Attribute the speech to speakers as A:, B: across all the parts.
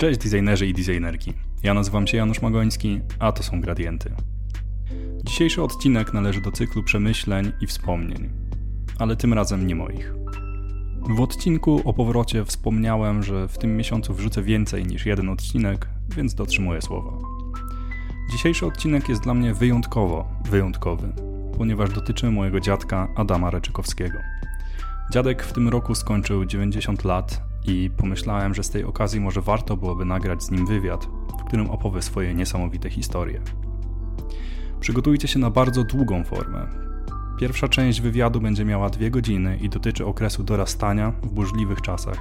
A: Cześć designerzy i designerki. Ja nazywam się Janusz Magoński, a to są Gradienty. Dzisiejszy odcinek należy do cyklu przemyśleń i wspomnień, ale tym razem nie moich. W odcinku o powrocie wspomniałem, że w tym miesiącu wrzucę więcej niż jeden odcinek, więc dotrzymuję słowa. Dzisiejszy odcinek jest dla mnie wyjątkowo wyjątkowy, ponieważ dotyczy mojego dziadka Adama Reczykowskiego. Dziadek w tym roku skończył 90 lat i pomyślałem, że z tej okazji może warto byłoby nagrać z nim wywiad, w którym opowie swoje niesamowite historie. Przygotujcie się na bardzo długą formę. Pierwsza część wywiadu będzie miała dwie godziny i dotyczy okresu dorastania w burzliwych czasach,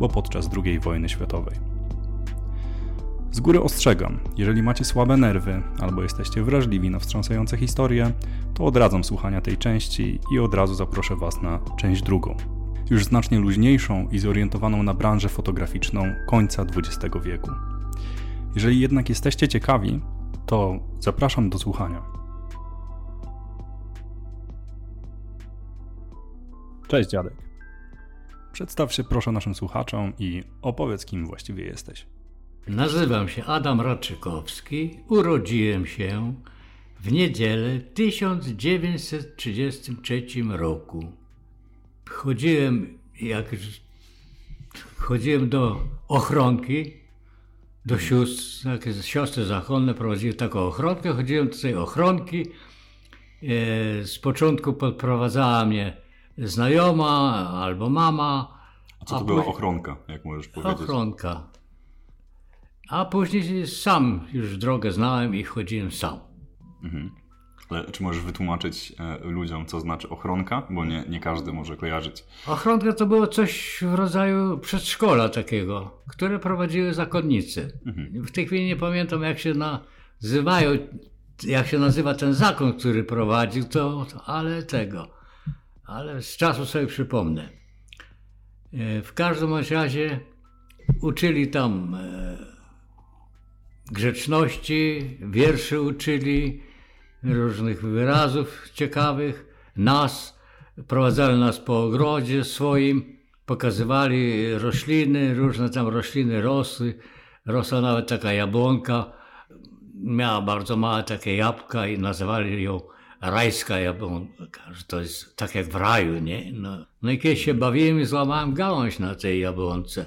A: bo podczas II wojny światowej. Z góry ostrzegam, jeżeli macie słabe nerwy albo jesteście wrażliwi na wstrząsające historie, to odradzam słuchania tej części i od razu zaproszę Was na część drugą, już znacznie luźniejszą i zorientowaną na branżę fotograficzną końca XX wieku. Jeżeli jednak jesteście ciekawi, to zapraszam do słuchania. Cześć dziadek. Przedstaw się proszę naszym słuchaczom i opowiedz kim właściwie jesteś.
B: Nazywam się Adam Raczykowski. Urodziłem się w niedzielę w 1933 roku. Chodziłem, jak chodziłem do ochronki, do sióstr, takie siostry zachowne prowadziły taką ochronkę, chodziłem do tej ochronki. E, z początku podprowadzała mnie znajoma albo mama.
A: A co to była ochronka, jak możesz powiedzieć?
B: Ochronka. A później sam już drogę znałem i chodziłem sam.
A: Mhm. Ale czy możesz wytłumaczyć e, ludziom, co znaczy ochronka? Bo nie, nie każdy może kojarzyć.
B: Ochronka to było coś w rodzaju przedszkola takiego, które prowadziły zakonnicy. Mhm. W tej chwili nie pamiętam, jak się nazywają, jak się nazywa ten zakon, który prowadził, to, ale tego. Ale z czasu sobie przypomnę. E, w każdym razie uczyli tam e, grzeczności, wierszy uczyli, różnych wyrazów ciekawych. Nas, prowadzali nas po ogrodzie swoim, pokazywali rośliny, różne tam rośliny rosły. Rosła nawet taka jabłonka, miała bardzo małe takie jabłka i nazywali ją rajska jabłonka, że to jest tak jak w raju, nie? No, no i kiedyś się bawiłem i złamałem gałąź na tej jabłonce.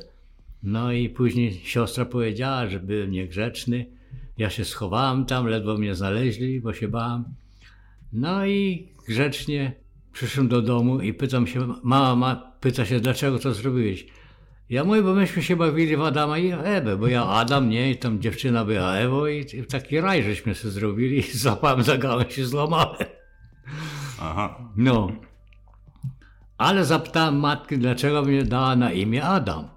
B: No i później siostra powiedziała, że byłem niegrzeczny. Ja się schowałem tam, ledwo mnie znaleźli, bo się bałem. No i grzecznie przyszłem do domu i pytam się, mama ma, pyta się, dlaczego to zrobiłeś? Ja mówię, bo myśmy się bawili w Adama i Ewę, bo ja Adam, nie, i tam dziewczyna była Ewo i, i taki raj żeśmy sobie zrobili i złapałem za gałąź się złamałem. Aha. No. Ale zapytałem matki, dlaczego mnie dała na imię Adam.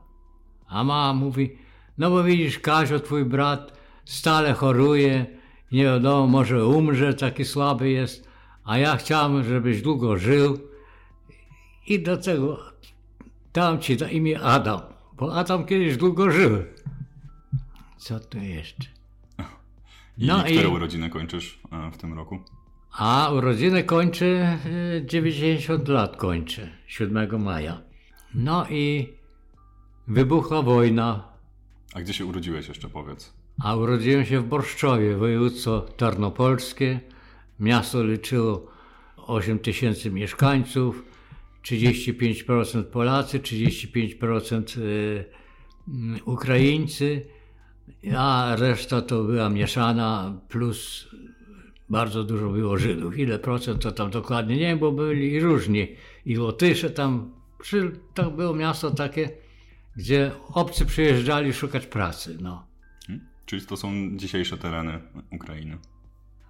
B: A mama mówi, no bo widzisz, Kazio, twój brat stale choruje, nie wiadomo, może umrze, taki słaby jest, a ja chciałem, żebyś długo żył i do tego dam ci na imię Adam, bo Adam kiedyś długo żył. Co tu jeszcze?
A: I no które i... urodziny kończysz e, w tym roku?
B: A urodziny kończę 90 e, lat kończę, 7 maja. No i Wybuchła wojna.
A: A gdzie się urodziłeś jeszcze, powiedz?
B: A urodziłem się w Borszczowie, województwo tarnopolskie. Miasto liczyło 8 tysięcy mieszkańców, 35% Polacy, 35% y, mm, Ukraińcy, a reszta to była mieszana, plus bardzo dużo było Żydów. Ile procent to tam dokładnie nie wiem, bo byli różni. I Łotysze tam, to było miasto takie gdzie obcy przyjeżdżali szukać pracy. No.
A: Czyli to są dzisiejsze tereny Ukrainy.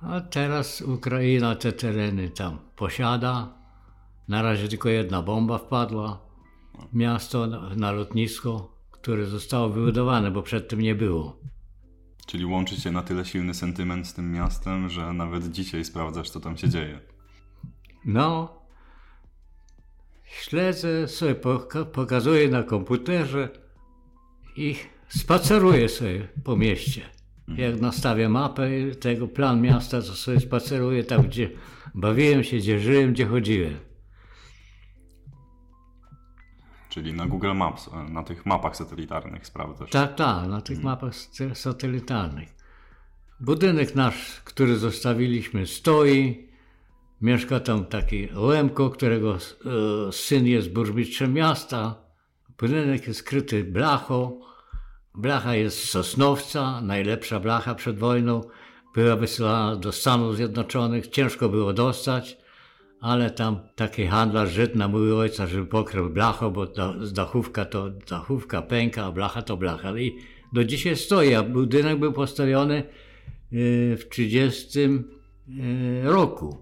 B: A teraz Ukraina te tereny tam posiada. Na razie tylko jedna bomba wpadła. Miasto na lotnisko, które zostało wybudowane, bo przedtem nie było.
A: Czyli łączy się na tyle silny sentyment z tym miastem, że nawet dzisiaj sprawdzasz, co tam się dzieje.
B: No, śledzę sobie, pokazuję na komputerze i spaceruję sobie po mieście. Jak nastawię mapę tego plan miasta, to sobie spaceruję tam, gdzie bawiłem się, gdzie żyłem, gdzie chodziłem.
A: Czyli na Google Maps, e, na tych mapach satelitarnych sprawdzasz.
B: Tak, tak, na tych mapach satelitarnych. Budynek nasz, który zostawiliśmy, stoi. Mieszka tam taki Łemko, którego e, syn jest burmistrzem miasta. Budynek jest skryty blachą. Blacha jest Sosnowca, najlepsza blacha przed wojną. Była wysyłana do Stanów Zjednoczonych, ciężko było dostać, ale tam taki handlarz Żyd namówił ojca, żeby pokrył blachą, bo dachówka to dachówka pęka, a blacha to blacha. I do dzisiaj stoi, a budynek był postawiony y, w 30 y, roku.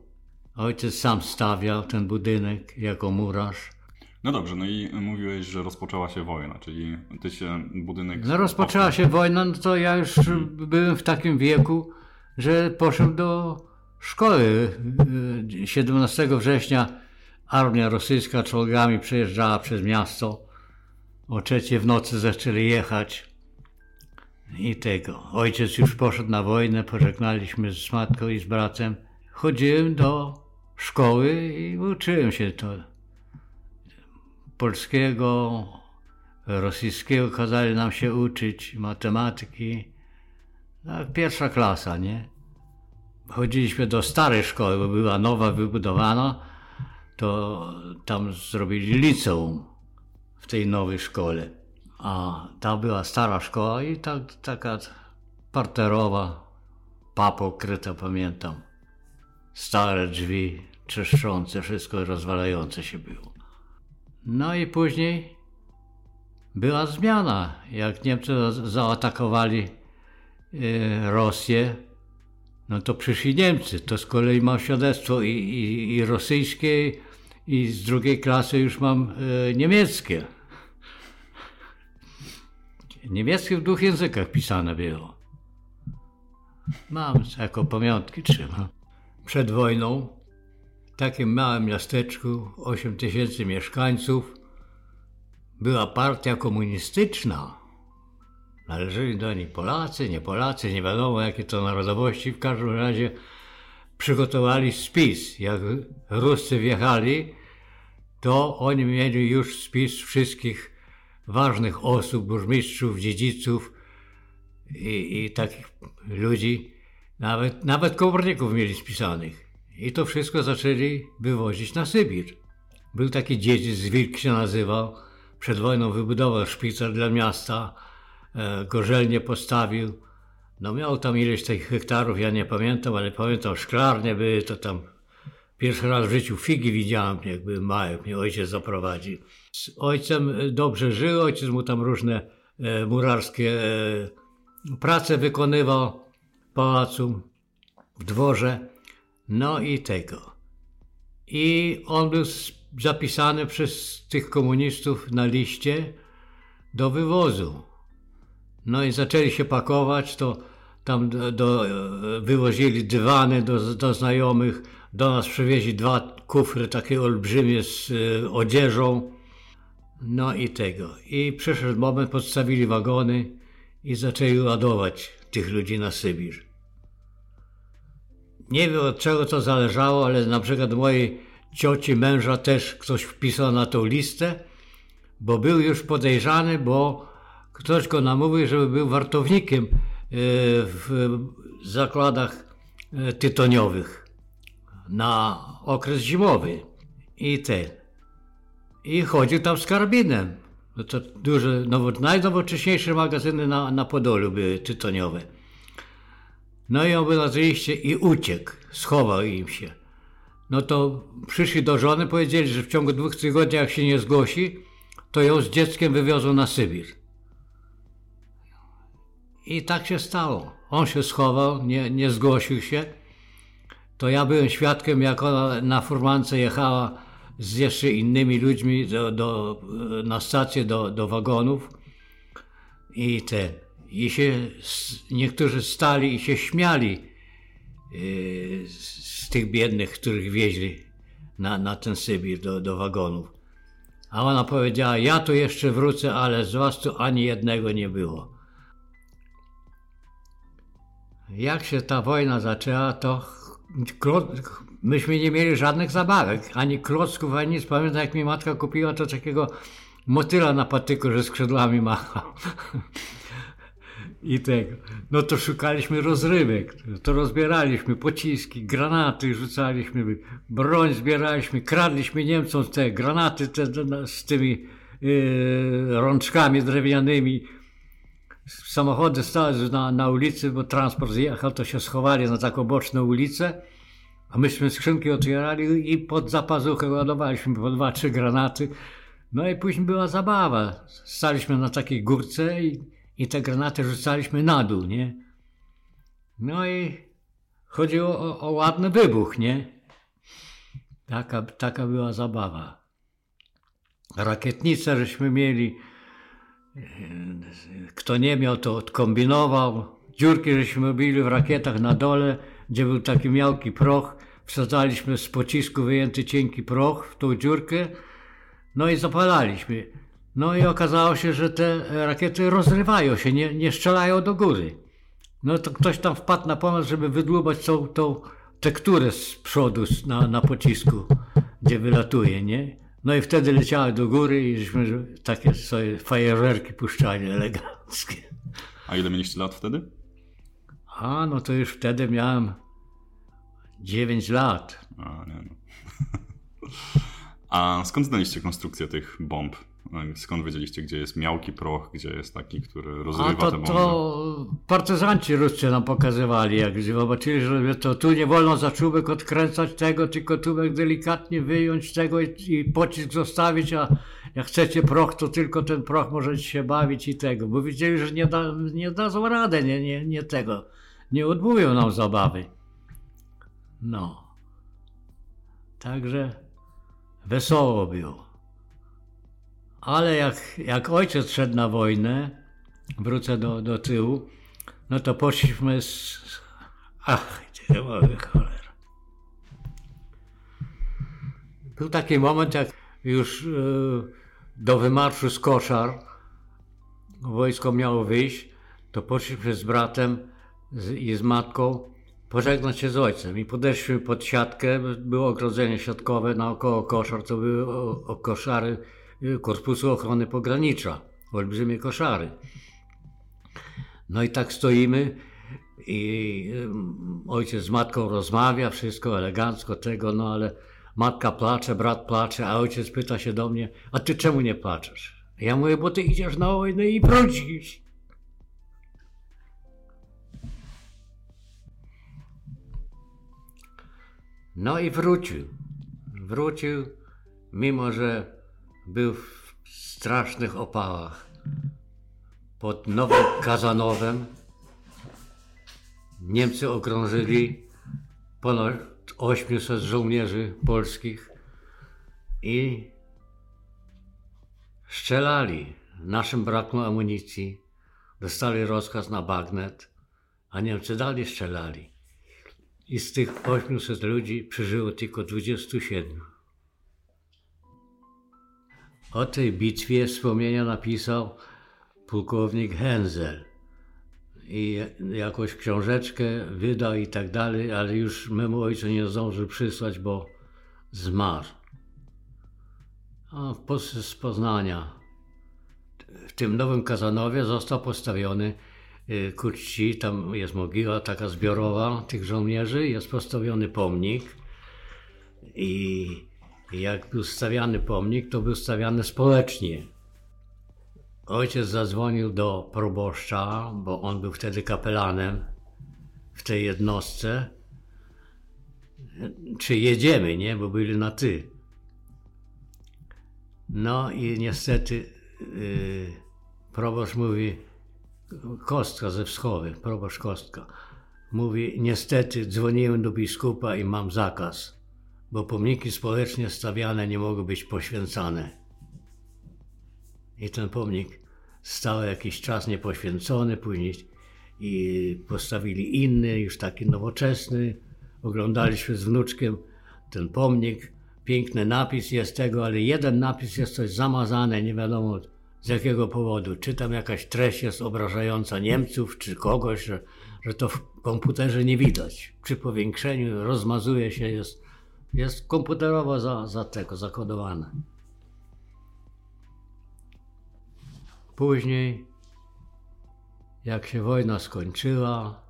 B: Ojciec sam stawiał ten budynek jako murarz.
A: No dobrze, no i mówiłeś, że rozpoczęła się wojna, czyli ty się budynek...
B: No rozpoczęła się wojna, no to ja już byłem w takim wieku, że poszedłem do szkoły. 17 września armia rosyjska czołgami przejeżdżała przez miasto. O trzeciej w nocy zaczęli jechać i tego. Ojciec już poszedł na wojnę, pożegnaliśmy z matką i z bratem. Chodziłem do szkoły i uczyłem się to polskiego, rosyjskiego kazali nam się uczyć, matematyki. Tak, pierwsza klasa, nie? Chodziliśmy do starej szkoły, bo była nowa, wybudowana, to tam zrobili liceum w tej nowej szkole. A ta była stara szkoła i tak, taka parterowa, papo kryta, pamiętam. Stare drzwi, trzeszczące, wszystko rozwalające się było. No i później była zmiana. Jak Niemcy zaatakowali e, Rosję, no to przyszli Niemcy. To z kolei mam świadectwo i, i, i rosyjskie, i z drugiej klasy już mam e, niemieckie. Niemieckie w dwóch językach pisane było. Mam jako pamiątki trzymam. Przed wojną takim małym miasteczku, 8 tysięcy mieszkańców, była partia komunistyczna. Należeli do niej Polacy, nie Polacy, nie wiadomo jakie to narodowości. W każdym razie przygotowali spis. Jak Ruscy wjechali, to oni mieli już spis wszystkich ważnych osób, burmistrzów, dziedziców i, i takich ludzi. Nawet, nawet komorników mieli spisanych. I to wszystko zaczęli wywozić na Sybir. Był taki dziedzic, Wilk się nazywał. Przed wojną wybudował szpicer dla miasta, e, gorzelnie postawił. No miał tam ileś tych hektarów, ja nie pamiętam, ale pamiętam, szklarnie były, to tam pierwszy raz w życiu figi widziałem, jak byłem mały, mnie ojciec zaprowadził. Z ojcem dobrze żył, ojciec mu tam różne e, murarskie e, prace wykonywał w pałacu, w dworze. No i tego. I on był zapisany przez tych komunistów na liście do wywozu. No i zaczęli się pakować, to tam do, do, wywozili dywany do, do znajomych, do nas przywieźli dwa kufry takie olbrzymie z y, odzieżą. No i tego. I przyszedł moment, podstawili wagony i zaczęli ładować tych ludzi na Sybir. Nie wiem od czego to zależało, ale na przykład mojej cioci męża też ktoś wpisał na tą listę, bo był już podejrzany, bo ktoś go namówił, żeby był wartownikiem e, w zakładach e, tytoniowych na okres zimowy i ten. I chodził tam z karabinem. No to duże, nowo, najnowocześniejsze magazyny na, na Podolu były tytoniowe. No i on i uciekł, schował im się. No to przyszli do żony, powiedzieli, że w ciągu dwóch tygodni, jak się nie zgłosi, to ją z dzieckiem wywiozą na Sybir. I tak się stało. On się schował, nie, nie zgłosił się. To ja byłem świadkiem, jak ona na furmance jechała z jeszcze innymi ludźmi do, do, na stację do, do wagonów. I ten i się niektórzy stali i się śmiali yy, z tych biednych, których wieźli na, na ten Sybir do, do wagonów. A ona powiedziała, ja tu jeszcze wrócę, ale z was tu ani jednego nie było. Jak się ta wojna zaczęła, to myśmy nie mieli żadnych zabawek, ani klocków, ani nic. Pamiętam, jak mi matka kupiła to takiego motyla na patyku, że skrzydłami machał. I tego. No to szukaliśmy rozrywek, to rozbieraliśmy pociski, granaty rzucaliśmy, broń zbieraliśmy, kradliśmy Niemcom te granaty te, z tymi yy, rączkami drewnianymi. Samochody stały na, na ulicy, bo transport zjechał, to się schowali na taką boczną ulicę, a myśmy skrzynki otwierali i pod zapazuchę ładowaliśmy po dwa, trzy granaty. No i później była zabawa. Staliśmy na takiej górce i i te granaty rzucaliśmy na dół, nie? No i chodziło o, o ładny wybuch, nie? Taka, taka była zabawa. Rakietnice żeśmy mieli. Kto nie miał, to odkombinował. Dziurki żeśmy robili w rakietach na dole, gdzie był taki miałki proch. Wsadzaliśmy z pocisku wyjęty cienki proch w tą dziurkę. No i zapalaliśmy. No i okazało się, że te rakiety rozrywają się, nie, nie strzelają do góry. No to ktoś tam wpadł na pomysł, żeby wydłubać tą, tą tekturę z przodu na, na pocisku, gdzie wylatuje, nie? No i wtedy leciały do góry i żeśmy takie sobie fajerwerki puszczali eleganckie.
A: A ile mieliście lat wtedy?
B: A, no to już wtedy miałem 9 lat.
A: A, nie no. A skąd znaliście konstrukcję tych bomb? No skąd wiedzieliście, gdzie jest miałki proch, gdzie jest taki, który rozrywa
B: A to,
A: te bomby?
B: to partyzanci ruscy nam pokazywali, jak zobaczyli, że to tu nie wolno za czubek odkręcać tego, tylko tubek delikatnie wyjąć tego i, i pocisk zostawić, a jak chcecie proch, to tylko ten proch możecie się bawić i tego, bo widzieli, że nie, da, nie dadzą radę, nie, nie, nie tego, nie odmówią nam zabawy. No. Także wesoło było. Ale jak, jak ojciec szedł na wojnę, wrócę do, do tyłu, no to poszliśmy z... Ach, mogę, cholera. Był taki moment, jak już yy, do wymarszu z koszar wojsko miało wyjść, to poszliśmy z bratem z, i z matką pożegnać się z ojcem i podeszliśmy pod siatkę, było ogrodzenie siatkowe naokoło koszar, to były o, o koszary Korpusu Ochrony Pogranicza, olbrzymie koszary. No i tak stoimy i ojciec z matką rozmawia, wszystko elegancko tego, no ale matka placze, brat placze, a ojciec pyta się do mnie, a ty czemu nie płaczesz? Ja mówię, bo ty idziesz na wojnę i wrócisz. No i wrócił. Wrócił, mimo że był w strasznych opałach. Pod Nowym Kazanowem Niemcy okrążyli ponad 800 żołnierzy polskich i strzelali. Naszym brakło amunicji. Dostali rozkaz na bagnet, a Niemcy dalej strzelali. I z tych 800 ludzi przeżyło tylko 27. O tej bitwie wspomnienia napisał pułkownik Henzel i jakąś książeczkę wydał i tak dalej, ale już memu ojcu nie zdążył przysłać, bo zmarł. A z Poznania. W tym Nowym Kazanowie został postawiony y, ku czci, tam jest mogiła taka zbiorowa tych żołnierzy, jest postawiony pomnik i i jak był stawiany pomnik, to był stawiany społecznie. Ojciec zadzwonił do proboszcza, bo on był wtedy kapelanem w tej jednostce. Czy jedziemy, nie? Bo byli na ty. No i niestety yy, proboszcz mówi, Kostka ze Wschowy, proboszcz Kostka, mówi, niestety dzwoniłem do biskupa i mam zakaz bo pomniki społecznie stawiane nie mogą być poświęcane. I ten pomnik stał jakiś czas niepoświęcony, później i postawili inny, już taki nowoczesny. Oglądaliśmy z wnuczkiem ten pomnik. Piękny napis jest tego, ale jeden napis jest coś zamazane, nie wiadomo z jakiego powodu. Czy tam jakaś treść jest obrażająca Niemców, czy kogoś, że, że to w komputerze nie widać. Przy powiększeniu rozmazuje się, jest jest komputerowo za, za tego zakodowane. Później, jak się wojna skończyła,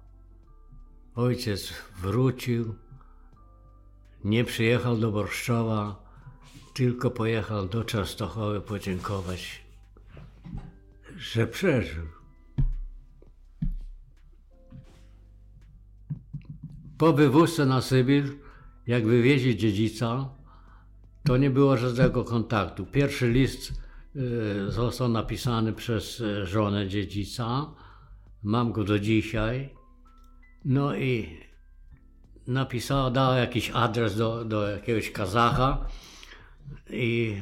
B: ojciec wrócił, nie przyjechał do Borszczowa, tylko pojechał do Częstochowy podziękować, że przeżył. Po wywózce na Sybir, jak wywieźli dziedzica, to nie było żadnego kontaktu. Pierwszy list y, został napisany przez y, żonę dziedzica. Mam go do dzisiaj. No i napisała, dała jakiś adres do, do jakiegoś kazacha i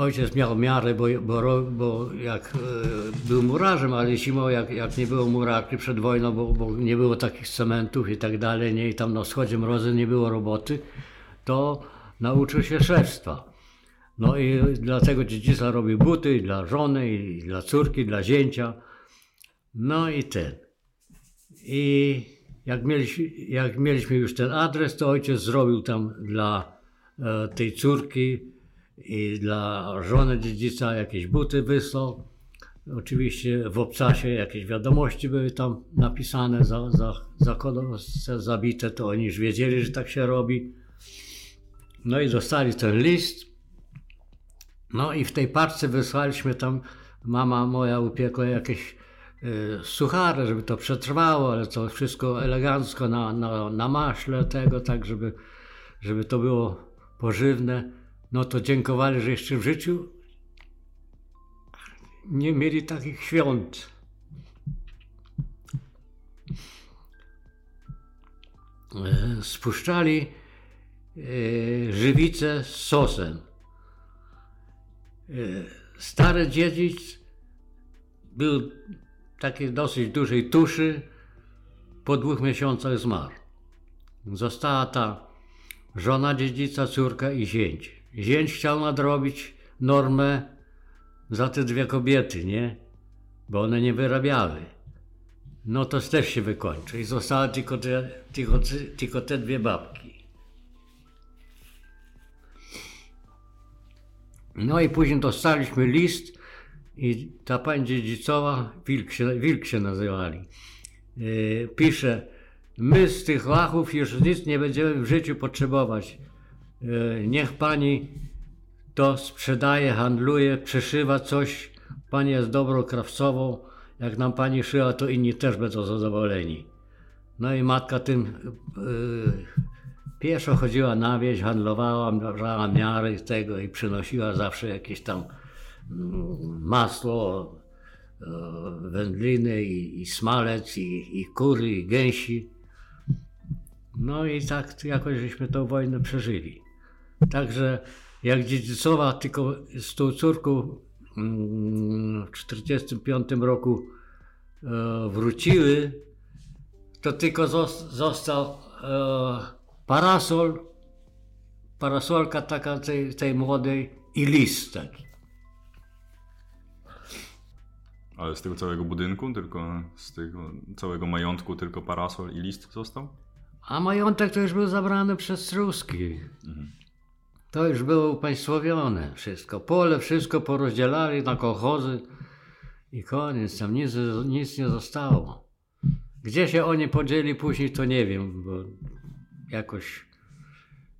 B: ojciec miał miarę, bo, bo, bo jak y, był murarzem, ale zimą, jak, jak nie było murarki przed wojną, bo, bo nie było takich cementów i tak dalej, nie, i tam na wschodzie mrozy nie było roboty, to nauczył się szewstwa. No i dlatego dziedzica robił buty i dla żony, i dla córki, dla zięcia. No i ten. I jak mieliśmy, jak mieliśmy już ten adres, to ojciec zrobił tam dla e, tej córki i dla żony dziedzica jakieś buty wysłał. Oczywiście w obcasie jakieś wiadomości były tam napisane, za, za, za zabite, to oni już wiedzieli, że tak się robi. No i dostali ten list. No i w tej parce wysłaliśmy tam, mama moja upiekła jakieś y, suchary, żeby to przetrwało, ale to wszystko elegancko na, na, na maśle tego, tak żeby, żeby to było pożywne. No to dziękowali, że jeszcze w życiu nie mieli takich świąt. E, spuszczali E, żywicę z sosem. E, stary dziedzic był takiej dosyć dużej tuszy, po dwóch miesiącach zmarł. Została ta żona dziedzica, córka i zięć. Zięć chciał nadrobić normę za te dwie kobiety, nie? Bo one nie wyrabiały. No to też się wykończy i zostały tylko te, tylko, tylko te dwie babki. No i później dostaliśmy list i ta pani dziedzicowa, Wilk się, Wilk się nazywali, yy, pisze, my z tych łachów już nic nie będziemy w życiu potrzebować. Yy, niech pani to sprzedaje, handluje, przeszywa coś. Pani jest dobrą krawcową. Jak nam pani szyła, to inni też będą zadowoleni. No i matka tym yy, Pieszo chodziła na wieś, handlowała, brała miary tego i przynosiła zawsze jakieś tam mm, masło, e, wędliny i, i smalec, i, i kury, i gęsi. No i tak jakoś żeśmy tą wojnę przeżyli. Także jak dziedzicowa tylko z tą córką mm, w 1945 roku e, wróciły, to tylko został e, parasol, parasolka taka tej, tej młodej i list.
A: Ale z tego całego budynku, tylko z tego całego majątku tylko parasol i list został?
B: A majątek to już był zabrany przez Ruskich. Mhm. To już było upaństwowione wszystko. Pole, wszystko porozdzielali na kolchozy i koniec, tam nic, nic nie zostało. Gdzie się oni podzieli później, to nie wiem, bo jakoś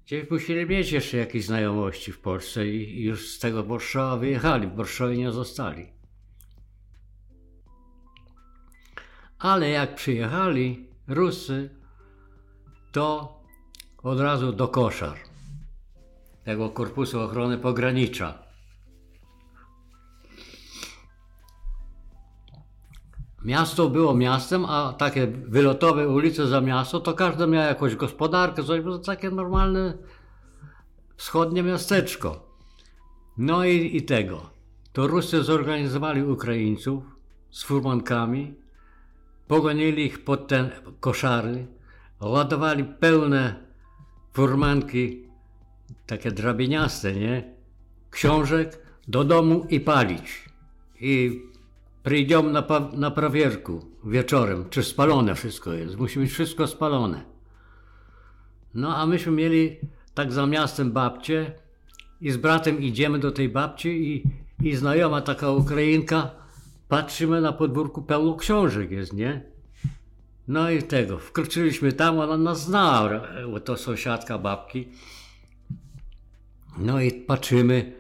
B: gdzie musieli mieć jeszcze jakieś znajomości w Polsce i już z tego Borszowa wyjechali, w Borszowie nie zostali. Ale jak przyjechali Rusy, to od razu do koszar tego Korpusu Ochrony Pogranicza. Miasto było miastem, a takie wylotowe ulice za miasto, to każde miało jakąś gospodarkę, coś, było takie normalne wschodnie miasteczko. No i, i tego. To Ruscy zorganizowali Ukraińców z furmankami, pogonili ich pod te koszary, ładowali pełne furmanki, takie drabiniaste, nie? Książek do domu i palić. I Przyjdziemy na, na prawierku wieczorem, czy spalone wszystko jest. Musi być wszystko spalone. No a myśmy mieli tak za miastem babcię i z bratem idziemy do tej babci i, i znajoma taka Ukrainka, patrzymy na podwórku pełno książek jest, nie? No i tego, wkroczyliśmy tam, ona nas znała, bo to sąsiadka babki. No i patrzymy,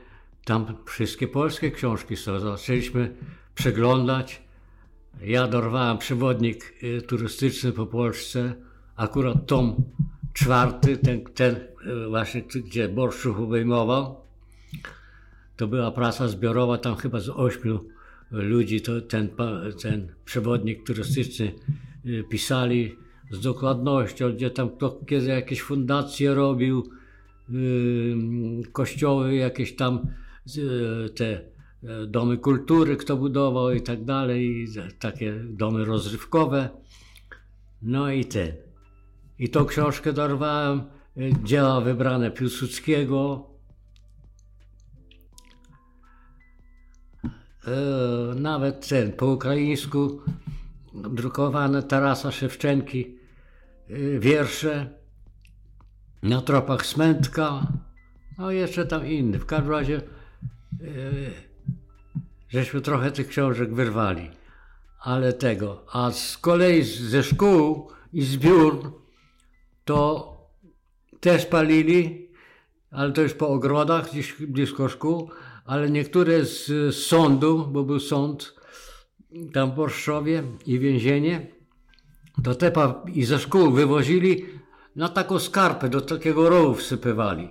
B: tam wszystkie polskie książki są, zaczęliśmy przeglądać. Ja dorwałem przewodnik y, turystyczny po Polsce, akurat tom czwarty, ten, ten y, właśnie, gdzie Borszczuk obejmował. To była praca zbiorowa, tam chyba z ośmiu ludzi to ten, ten przewodnik turystyczny y, pisali z dokładnością, gdzie tam kto kiedy jakieś fundacje robił, kościoły, jakieś tam te E, domy kultury, kto budował i tak dalej, takie domy rozrywkowe. No i ten. I tą książkę dorwałem, e, dzieła wybrane Piłsudskiego. E, nawet ten, po ukraińsku drukowane Tarasa Szewczenki wiersze na tropach Smętka, no jeszcze tam inny. W każdym razie żeśmy trochę tych książek wyrwali. Ale tego. A z kolei ze szkół i z biur to też palili, ale to już po ogrodach, gdzieś blisko szkół, ale niektóre z, sądu, bo był sąd tam w i więzienie, to te i ze szkół wywozili na taką skarpę, do takiego rowu wsypywali.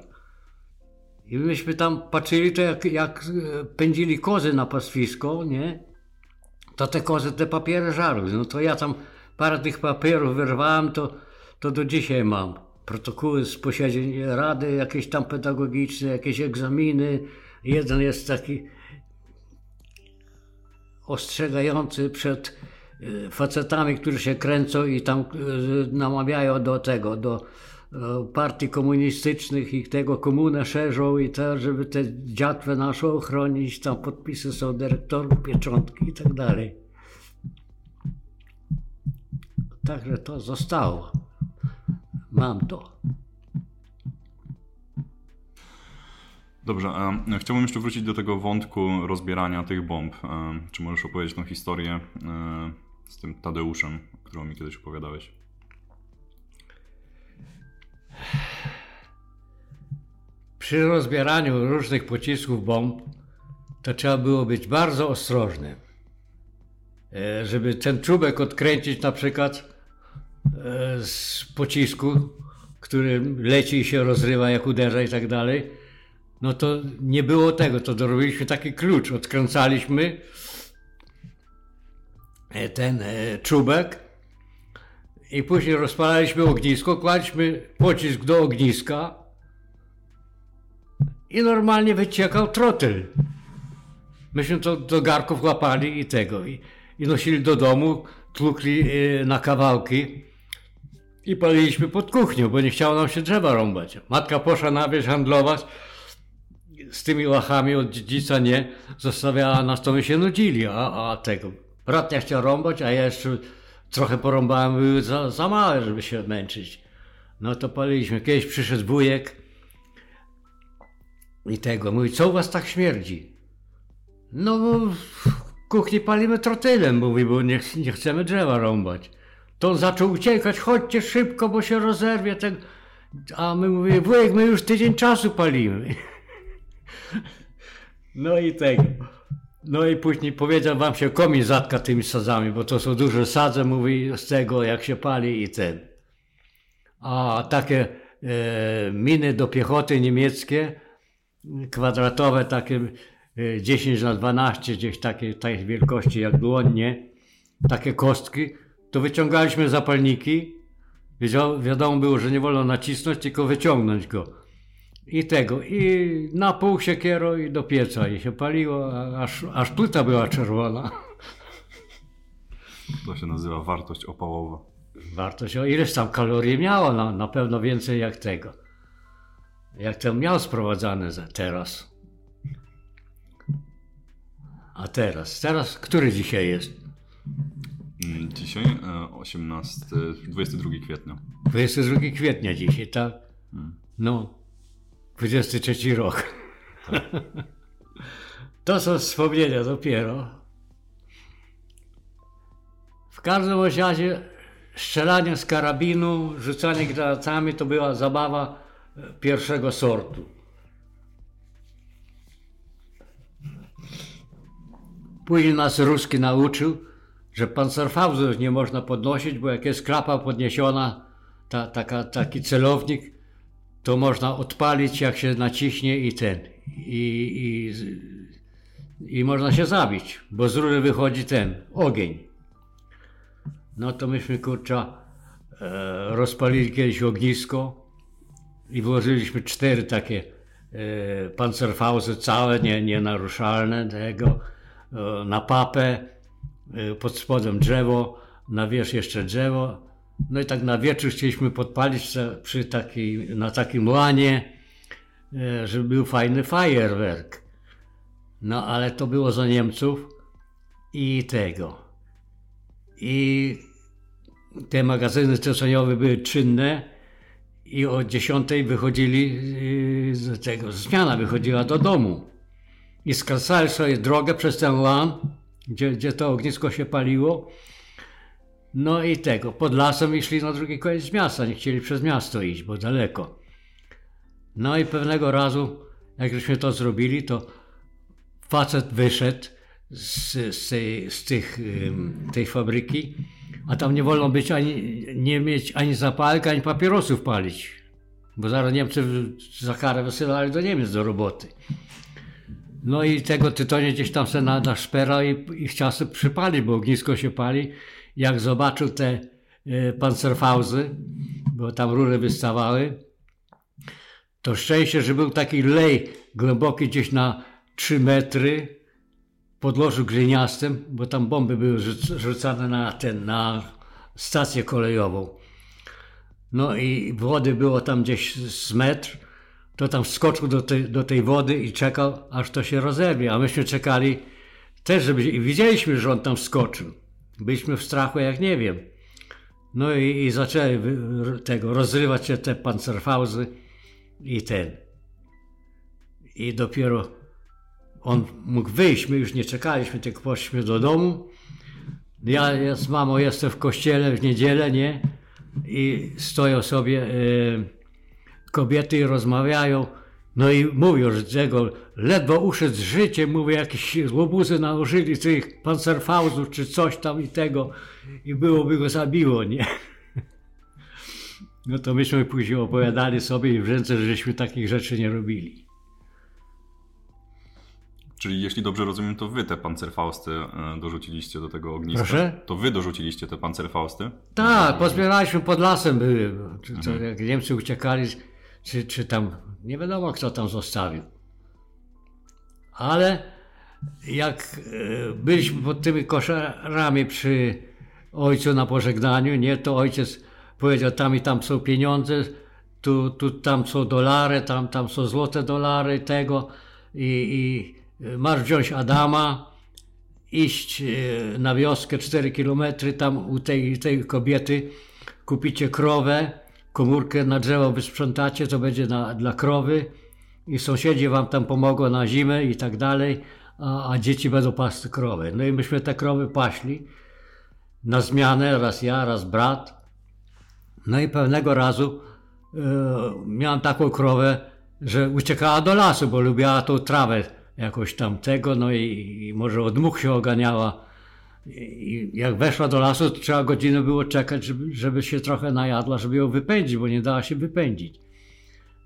B: I myśmy tam patrzyli, to jak, jak e, pędzili kozy na pastwisko, nie? To te kozy te papiery żarły. No to ja tam parę tych papierów wyrwałem, to, to do dzisiaj mam. Protokoły z posiedzeń rady, jakieś tam pedagogiczne, jakieś egzaminy. Jeden jest taki ostrzegający przed facetami, którzy się kręcą i tam e, namawiają do tego, do E, partii komunistycznych i tego komunę szerzą i to, żeby te dziatwę naszą ochronić, tam podpisy są dyrektorów, pieczątki i tak dalej. Także to zostało. Mam to.
A: Dobrze, chciałbym jeszcze wrócić do tego wątku rozbierania tych bomb. E, czy możesz opowiedzieć tą historię e, z tym Tadeuszem, którą mi kiedyś opowiadałeś?
B: Przy rozbieraniu różnych pocisków bomb to trzeba było być bardzo ostrożnym. E, żeby ten czubek odkręcić na przykład e, z pocisku, który leci i się rozrywa jak uderza i tak dalej, no to nie było tego, to dorobiliśmy taki klucz, odkręcaliśmy ten czubek i później rozpalaliśmy ognisko, kładliśmy pocisk do ogniska i normalnie wyciekał trotyl. Myśmy to do garków łapali i tego. I, i nosili do domu, tłukli y, na kawałki i paliliśmy pod kuchnią, bo nie chciało nam się drzewa rąbać. Matka poszła na wieś handlować z tymi łachami od dziedzica nie, zostawiała nas, to my się nudzili, a, a tego. Brat nie chciał rąbać, a ja jeszcze trochę porąbałem, były za, za małe, żeby się męczyć. No to paliliśmy. Kiedyś przyszedł wujek i tego, mówi, co u was tak śmierdzi? No bo w kuchni palimy trotylem, mówi, bo nie, nie chcemy drzewa rąbać. To on zaczął uciekać, chodźcie szybko, bo się rozerwie. Ten... A my mówimy, wujek, my już tydzień czasu palimy. No i tego. No i później powiedział wam się komin zatka tymi sadzami, bo to są duże sadze, mówi z tego jak się pali i ten. A takie e, miny do piechoty niemieckie, kwadratowe takie e, 10 na 12, gdzieś takie, wielkości jak dłonie, takie kostki, to wyciągaliśmy zapalniki. Wiadomo było, że nie wolno nacisnąć, tylko wyciągnąć go i tego, i na pół siekiero i do pieca i się paliło, aż, aż pluta była czerwona.
A: To się nazywa wartość opałowa.
B: Wartość, o ileś tam kalorii miało, na, na pewno więcej jak tego. Jak ten miał sprowadzane teraz. A teraz, teraz, który dzisiaj jest?
A: Mm, dzisiaj 18, e, 22 kwietnia.
B: 22 kwietnia dzisiaj, tak? Hmm. No, 23 rok. To są wspomnienia dopiero. W każdym razie strzelanie z karabinu, rzucanie granatami to była zabawa e, pierwszego sortu. Później nas Ruski nauczył, że pancerfauzów nie można podnosić, bo jak jest klapa podniesiona, ta, taka, taki celownik, to można odpalić jak się naciśnie i ten. I, i, i można się zabić, bo z rury wychodzi ten ogień. No to myśmy kurcza e, rozpalili kiedyś ognisko i włożyliśmy cztery takie e, pancerfauzy całe, nie, nienaruszalne tego, e, na papę, e, pod spodem drzewo, na wierzch jeszcze drzewo. No i tak na wieczór chcieliśmy podpalić przy takiej, na takim łanie, e, żeby był fajny fajerwerk. No ale to było za Niemców i tego. I te magazyny tytoniowe były czynne i o 10 wychodzili y, z tego, zmiana wychodziła do domu. I skracali sobie drogę przez ten lan, gdzie, gdzie to ognisko się paliło. No i tego, pod lasem i szli na drugi koniec miasta, nie chcieli przez miasto iść, bo daleko. No i pewnego razu, jak żeśmy to zrobili, to facet wyszedł z, z, tej, z tych, tej fabryki, a tam nie wolno być ani, nie mieć ani zapalka, ani papierosów palić, bo zaraz Niemcy za karę wysyłali do Niemiec do roboty. No i tego tytonie gdzieś tam se na, na szpera i, i chciał sobie przypalić, bo ognisko się pali. Jak zobaczył te y, pancerfauzy, bo tam rury wystawały, to szczęście, że był taki lej głęboki gdzieś na 3 metry, podłożu gliniastym, bo tam bomby były rzucane na ten, na stację kolejową. No i wody było tam gdzieś z metr, to tam wskoczył do tej, do tej wody i czekał, aż to się rozerwie. A myśmy czekali też, żeby... I widzieliśmy, że on tam wskoczył. Byliśmy w strachu, jak nie wiem. No i, i zaczęli tego, rozrywać się te pancerfauzy i ten. I dopiero on mógł wyjść, my już nie czekaliśmy, tylko poszliśmy do domu. Ja, z mamą jestem w kościele w niedzielę, nie? I stoją sobie e, kobiety i rozmawiają. No i mówią, że tego ledwo uszedł z życiem, mówię, jakieś łobuzy nałożyli tych pancerfauzów czy coś tam i tego i byłoby go zabiło, nie? No to myśmy później opowiadali sobie i w ręce, żeśmy takich rzeczy nie robili.
A: Czyli jeśli dobrze rozumiem, to wy te pancerfausty e, dorzuciliście do tego ogniska.
B: Proszę?
A: To wy dorzuciliście te pancerfausty?
B: Tak, pozbieraliśmy pod lasem były. Co, mhm. Jak Niemcy uciekali, czy, czy tam, nie wiadomo kto tam zostawił. Ale jak e, byliśmy pod tymi koszarami przy ojcu na pożegnaniu, nie, to ojciec powiedział, tam i tam są pieniądze, tu, tu tam są dolary, tam, tam są złote dolary, tego i, i masz wziąć Adama, iść e, na wioskę 4 kilometry, tam u tej, tej kobiety kupicie krowę, komórkę na drzewo wysprzątacie, to będzie na, dla krowy i sąsiedzi wam tam pomogą na zimę i tak dalej, a, a dzieci będą pasty krowy. No i myśmy te krowy paśli na zmianę, raz ja, raz brat. No i pewnego razu e, miałem taką krowę, że uciekała do lasu, bo lubiła tą trawę jakoś tamtego, no i, i może od much się oganiała. I jak weszła do lasu, to trzeba godzinę było czekać, żeby, żeby się trochę najadła, żeby ją wypędzić, bo nie dała się wypędzić.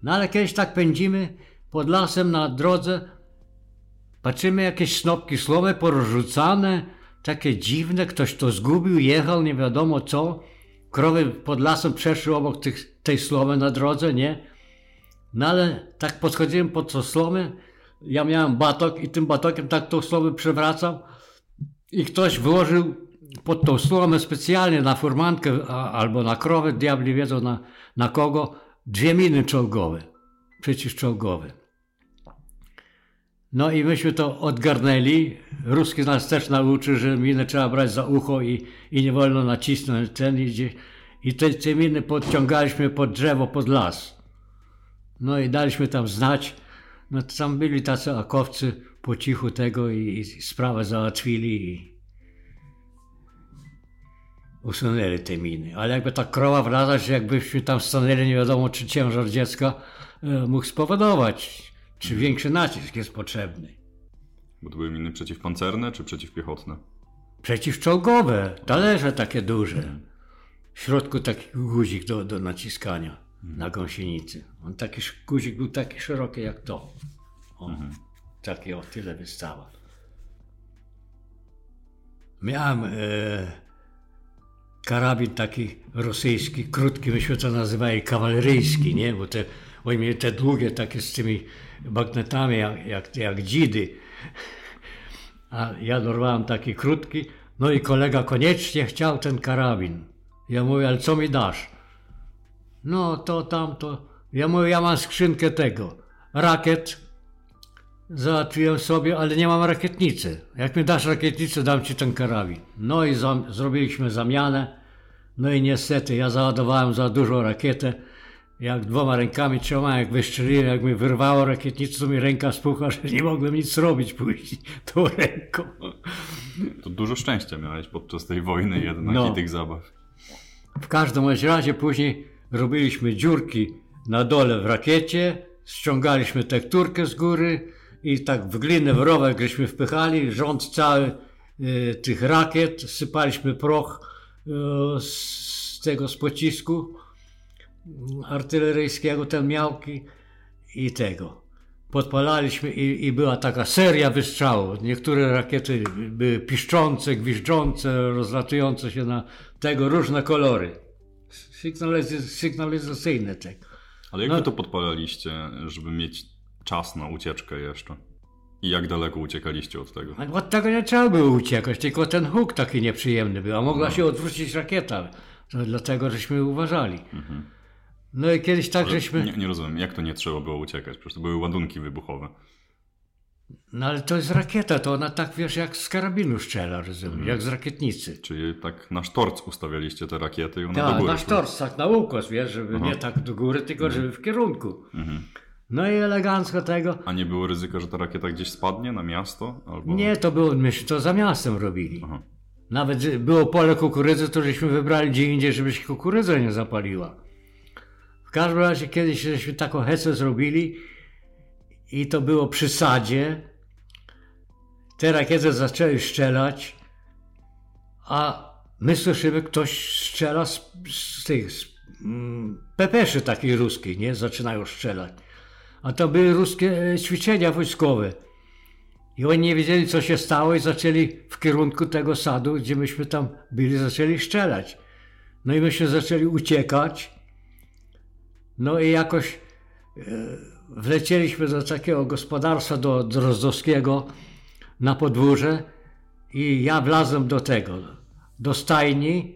B: No ale kiedyś tak pędzimy pod lasem na drodze, patrzymy jakieś snopki słomy porozrzucane, takie dziwne, ktoś to zgubił, jechał, nie wiadomo co. Krowy pod lasem przeszły obok tych, tej slomy na drodze, nie? No ale tak podchodziłem pod tą slomę, ja miałem batok i tym batokiem tak tą słomę przewracał i ktoś wyłożył pod tą słomę specjalnie na furmankę albo na krowę, diabli wiedzą na, na kogo, dwie miny czołgowe, przeciwczołgowe. No i myśmy to odgarnęli. Ruski nas też nauczył, że minę trzeba brać za ucho i, i nie wolno nacisnąć ten idzie. I te, te miny podciągaliśmy pod drzewo, pod las. No i daliśmy tam znać. No to tam byli tacy akowcy, po cichu tego i, i sprawę załatwili i usunęli te miny. Ale jakby ta krowa wracać, jakbyśmy tam stanęli, nie wiadomo czy ciężar dziecka e, mógł spowodować, czy większy nacisk jest potrzebny.
A: Bo to były miny przeciwpancerne czy przeciwpiechotne?
B: Przeciwczołgowe, talerze takie duże. W środku taki guzik do, do naciskania na gąsienicy. On taki guzik był taki szeroki jak to. O, Taki o tyle wystała. Miałem e, karabin taki rosyjski, krótki, myśmy to nazywali kawaleryjski, nie? Bo te, oni mieli te długie takie z tymi bagnetami jak, jak, jak dzidy. A ja dorwałem taki krótki, no i kolega koniecznie chciał ten karabin. Ja mówię, ale co mi dasz? No to tamto. Ja mówię, ja mam skrzynkę tego. Rakiet. Załatwiłem sobie, ale nie mam rakietnicy. Jak mi dasz rakietnicę, dam ci ten karabin. No i zam- zrobiliśmy zamianę. No i niestety ja załadowałem za dużo rakietę. Jak dwoma rękami trzymałem, jak wystrzeliłem, jak mi wyrwało rakietnicę, to mi ręka spuchła, że nie mogłem nic robić później tą ręką.
A: To dużo szczęścia miałeś podczas tej wojny jednak
B: No.
A: i tych zabaw.
B: W każdym razie później robiliśmy dziurki na dole w rakiecie, ściągaliśmy tekturkę z góry i tak w glinę, w rowek żeśmy wpychali, rząd cały y, tych rakiet, sypaliśmy proch y, z tego, z pocisku y, artyleryjskiego, ten miałki i tego. Podpalaliśmy i, i była taka seria wystrzałów. Niektóre rakiety były piszczące, gwiżdżące, rozlatujące się na tego, różne kolory. Sygnaliz- sygnalizacyjne tego.
A: Ale jak
B: No.
A: wy to podpalaliście, żeby mieć czas na ucieczkę jeszcze? I jak daleko uciekaliście od tego?
B: A Od tego nie trzeba było uciekać, tylko ten huk taki nieprzyjemny był, a mogła się odwrócić rakieta. To dlatego żeśmy uważali. No i kiedyś tak żeśmy...
A: Nie, nie rozumiem, jak to nie trzeba było uciekać? Przecież to były ładunki wybuchowe.
B: No ale to jest rakieta, to ona tak wiesz jak z karabinu strzela, rozumiesz, jak z rakietnicy.
A: Czyli tak na sztorc ustawialiście te rakiety i one do
B: Tak,
A: góry
B: na
A: szły.
B: sztorc, tak na ukos, wiesz, żeby nie tak do góry, tylko żeby w kierunku. No i elegancko tego.
A: A nie było ryzyka, że ta rakieta gdzieś spadnie na miasto? Albo...
B: Nie, to było, myśmy to za miastem robili.
A: Aha.
B: Nawet było pole kukurydzy, to żeśmy wybrali gdzie indziej, żeby się kukurydza nie zapaliła. W każdym razie kiedyś żeśmy taką hecę zrobili i to było przy sadzie. Te rakiety zaczęły strzelać, a my słyszymy, ktoś strzela z, z tych z, mm, pepeszy takiej ruskiej, nie? Zaczynają strzelać. A to były ruskie e, ćwiczenia wojskowe. I oni nie wiedzieli, co się stało, i zaczęli w kierunku tego sadu, gdzie myśmy tam byli, zaczęli strzelać. No i myśmy zaczęli uciekać. No i jakoś e, wlecieliśmy do takiego gospodarstwa, do Drozdowskiego na podwórze i ja wlazłem do tego, do stajni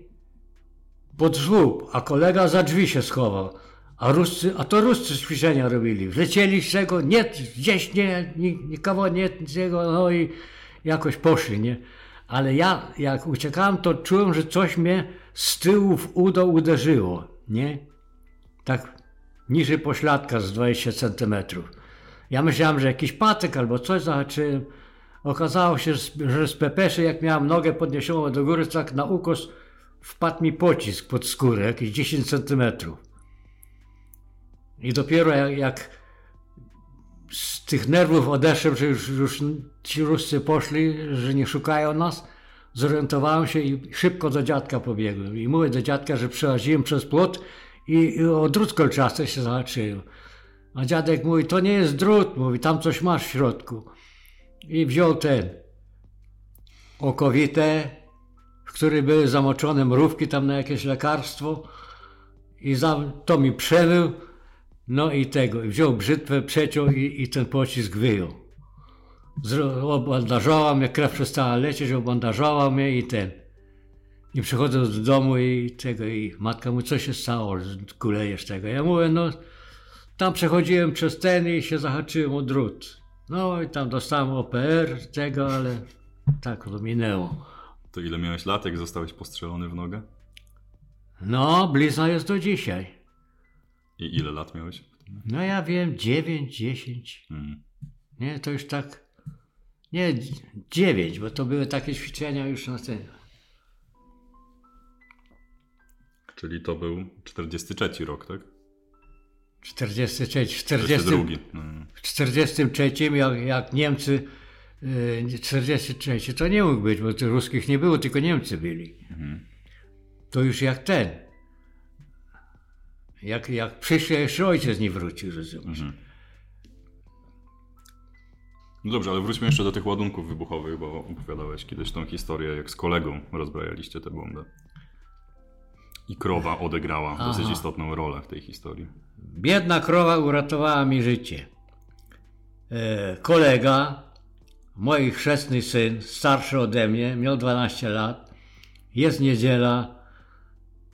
B: pod żłób, a kolega za drzwi się schował. A, Ruscy, a to Ruscy ćwiczenia robili. Wlecieli z tego, nie, gdzieś nie, ni- nikogo nie, tego, no i jakoś poszli, nie? Ale ja, jak uciekałem, to czułem, że coś mnie z tyłu w udo uderzyło, nie? Tak niżej pośladka z 20 centymetrów. Ja myślałem, że jakiś patyk albo coś zahaczyłem. Okazało się, że z pepeszy, jak miałem nogę podniesioną do góry, tak na ukos wpadł mi pocisk pod skórę, jakieś 10 centymetrów. I dopiero jak, jak z tych nerwów odeszłem, że już, już ci Ruscy poszli, że nie szukają nas, zorientowałem się i szybko do dziadka pobiegłem. I mówię do dziadka, że przełaziłem przez płot i, i o drut kolczasty się zahaczyłem. A dziadek mówi, to nie jest drut, mówi, tam coś masz w środku. I wziął ten okowite, w której były zamoczone mrówki tam na jakieś lekarstwo i za, to mi przewył, no i tego, i wziął brzytwę, przeciął i, i ten pocisk wyjął. Obandażował mnie, krew przestała lecieć, obandażował mnie i ten. I przychodzę do domu i tego, i matka mówi, co się stało, kulejesz tego. Ja mówię, no tam przechodziłem przez ten i się zahaczyłem o drut. No i tam dostałem OPR tego, ale tak to minęło.
A: To ile miałeś lat, jak zostałeś postrzelony w nogę?
B: No, blizna jest do dzisiaj.
A: I ile lat miałeś?
B: No ja wiem, 9, 10.
A: Mm.
B: Nie, to już tak Nie, dziewięć, bo to były takie ćwiczenia już na ten.
A: Czyli to był 43 rok, tak?
B: 43, 40,
A: 42. No.
B: w 43 jak, jak Niemcy, y, 43 to nie mógł być, bo tych ruskich nie było, tylko Niemcy byli. To już jak ten. Jak, jak przyszli, a jeszcze ojciec nie wrócił, rozumiesz.
A: No dobrze, ale wróćmy jeszcze do tych ładunków wybuchowych, bo opowiadałeś kiedyś tą historię, jak z kolegą rozbrajaliście tę bombę. I krowa odegrała dosyć
B: Aha.
A: istotną rolę w tej historii.
B: Biedna krowa uratowała mi życie. E, kolega, mój chrzestny syn, starszy ode mnie, miał 12 lat. Jest niedziela,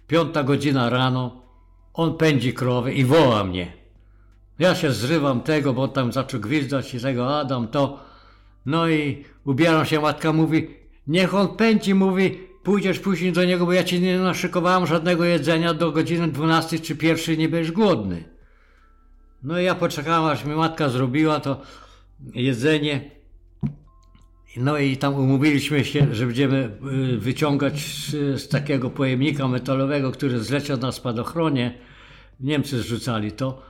B: piąta godzina rano. On pędzi krowę i woła mnie. Ja się zrywam tego, bo tam zaczął gwizdać i tego Adam to. No i ubieram się, matka mówi, niech on pędzi, mówi, pójdziesz później do niego, bo ja ci nie naszykowałam żadnego jedzenia do godziny 12 czy pierwszej, nie będziesz głodny. No i ja poczekałem, aż mi matka zrobiła to jedzenie. No i tam umówiliśmy się, że będziemy y, wyciągać z, takiego pojemnika metalowego, który zleciał na spadochronie. Niemcy zrzucali to.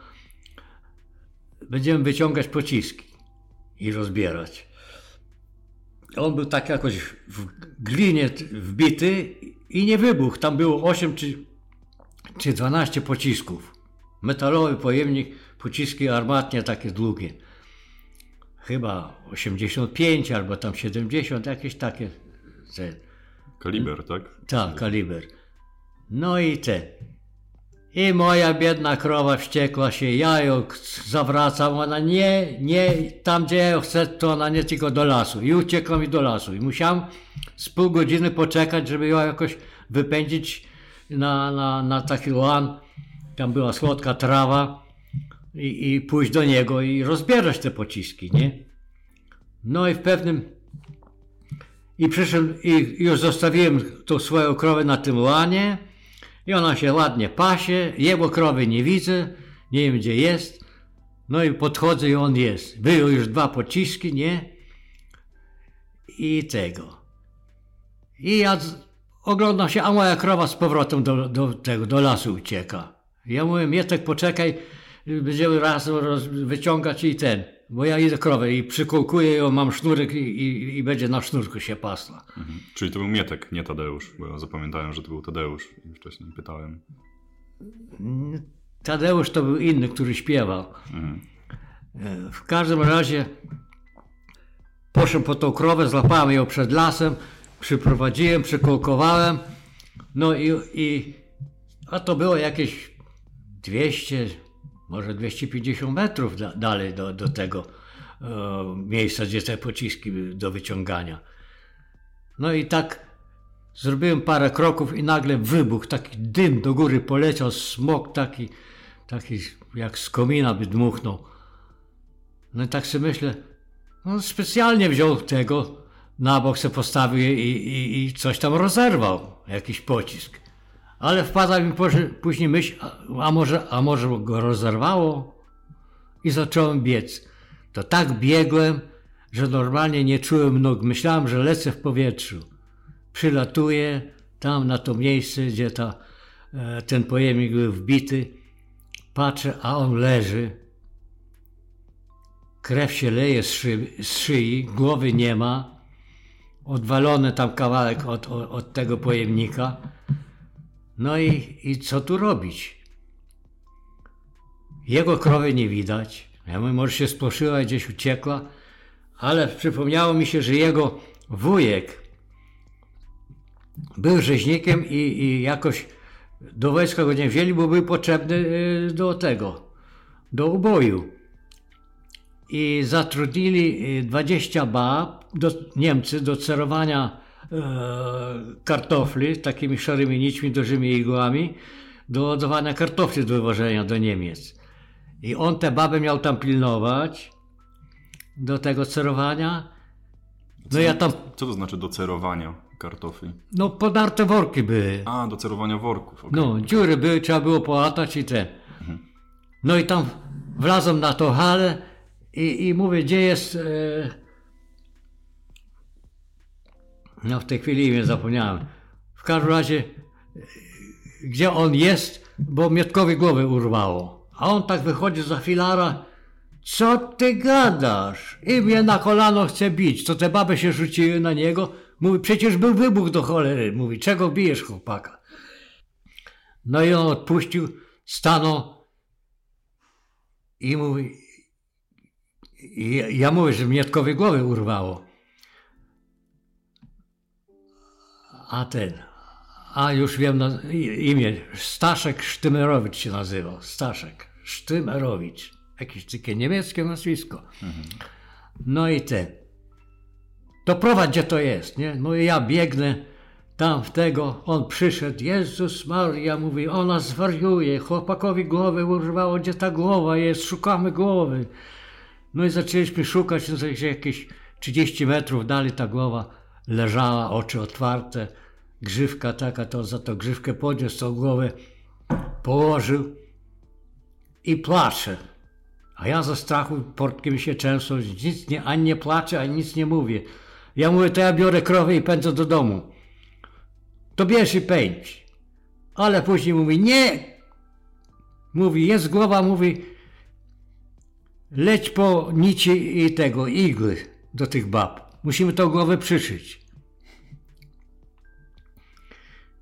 B: Będziemy wyciągać pociski i rozbierać. On był tak jakoś w glinie wbity i nie wybuchł. Tam było 8 czy, czy 12 pocisków. Metalowy pojemnik, pociski armatnie takie długie. Chyba 85 albo tam 70, jakieś takie. Te,
A: Kaliber, tak?
B: tak, kaliber. No i te. I moja biedna krowa wściekła się, ja ją zawracam, ona nie, nie, tam gdzie ja ją chcę, to ona nie tylko do lasu. I uciekła mi do lasu. I musiałem z pół godziny poczekać, żeby ją jakoś wypędzić na, na, na taki łan. Tam była słodka trawa i, i pójść do niego i rozbierać te pociski, nie? No i w pewnym i przyszedłem i już zostawiłem tą swoją krowę na tym łanie i ona się ładnie pasie, jego krowy nie widzę, nie wiem gdzie jest. No i podchodzę i on jest. Wyjął już dwa pociski, nie? I tego. I ja oglądam się, a moja krowa z powrotem do, do tego, do lasu ucieka. Ja mówię, Mietek, poczekaj, będziemy raz roz, wyciągać i ten. Bo ja idę krowę i przykółkuję ją, mam sznurek i, i, i będzie na sznurku się pasła.
A: Mhm. Czyli to był Mietek, nie Tadeusz, bo ja zapamiętałem, że to był Tadeusz i wcześniej pytałem.
B: Tadeusz to był inny, który śpiewał.
A: Mhm.
B: E, W każdym razie poszedłem po tą krowę, złapałem ją przed lasem, przyprowadziłem, przykołkowałem. No i, i a to było jakieś 200, może 250 metrów da, dalej do, do tego e, miejsca, gdzie te pociski do wyciągania. No i tak zrobiłem parę kroków i nagle wybuch, taki dym do góry poleciał, smok taki, taki jak z komina by dmuchnął. No i tak sobie myślę, no specjalnie wziął tego, na bok se postawił i, i, i coś tam rozerwał, jakiś pocisk. Ale wpadła mi później myśl, a, może, a może go rozerwało? I zacząłem biec. To tak biegłem, że normalnie nie czułem nóg. Myślałem, że lecę w powietrzu. Przylatuję tam na to miejsce, gdzie ta, e, ten pojemnik był wbity. Patrzę, a on leży. Krew się leje z, z szyi, głowy nie ma. Odwalony tam kawałek od, od, od tego pojemnika. No i, i co tu robić? Jego krowy nie widać. Ja mówię, może się spłoszyła i gdzieś uciekła. Ale przypomniało mi się, że jego wujek był rzeźnikiem i, i jakoś do wojska go nie wzięli, bo był potrzebny y, do tego, do uboju. I zatrudnili y, 20 bab, do, Niemcy, do cerowania kartofli takimi szarymi nićmi, dużymi igłami, do ładowania kartofli do wywożenia do Niemiec. I on te baby miał tam pilnować do tego cerowania. No ja tam,
A: Co to znaczy do cerowania kartofli?
B: no podarte worki były.
A: A, do cerowania worków. okej.
B: No, dziury były, trzeba było połatać i ten. No i tam wlazłem na tą halę i, i mówię, gdzie jest, e, No w tej chwili imię zapomniałem. W każdym razie, gdzie on jest, bo Mietkowi głowę urwało. A on tak wychodzi za filara. Co ty gadasz? I mnie na kolano chce bić. Co te baby się rzuciły na niego? Mówi, przecież był wybuch do cholery. Mówi, czego bijesz chłopaka? No i on odpuścił, stanął i mówi, ja, ja mówię, że Mietkowi głowę urwało. A ten, a już wiem na, imię, Staszek Sztymerowicz się nazywał, Staszek Sztymerowicz. Jakieś takie niemieckie nazwisko. No i ten. To prowadź, gdzie to jest, nie? No i ja biegnę tam w tego, on przyszedł, Jezus Maria, mówi, ona zwariuje, chłopakowi głowę urwało, gdzie ta głowa jest, szukamy głowy. No i zaczęliśmy szukać, no jakieś 30 metrów dalej ta głowa leżała, oczy otwarte, grzywka taka, to za to grzywkę podniósł, tą głowę położył i płacze. A ja ze strachu portkiem się często, nic nie, ani nie płaczę, ani nic nie mówię. Ja mówię, to ja biorę krowę i pędzę do domu. To bierz i pędź. Ale później mówi, nie! Mówi, jest głowa, mówi, leć po nici i tego, igły do tych bab. Musimy tą głowę przyszyć.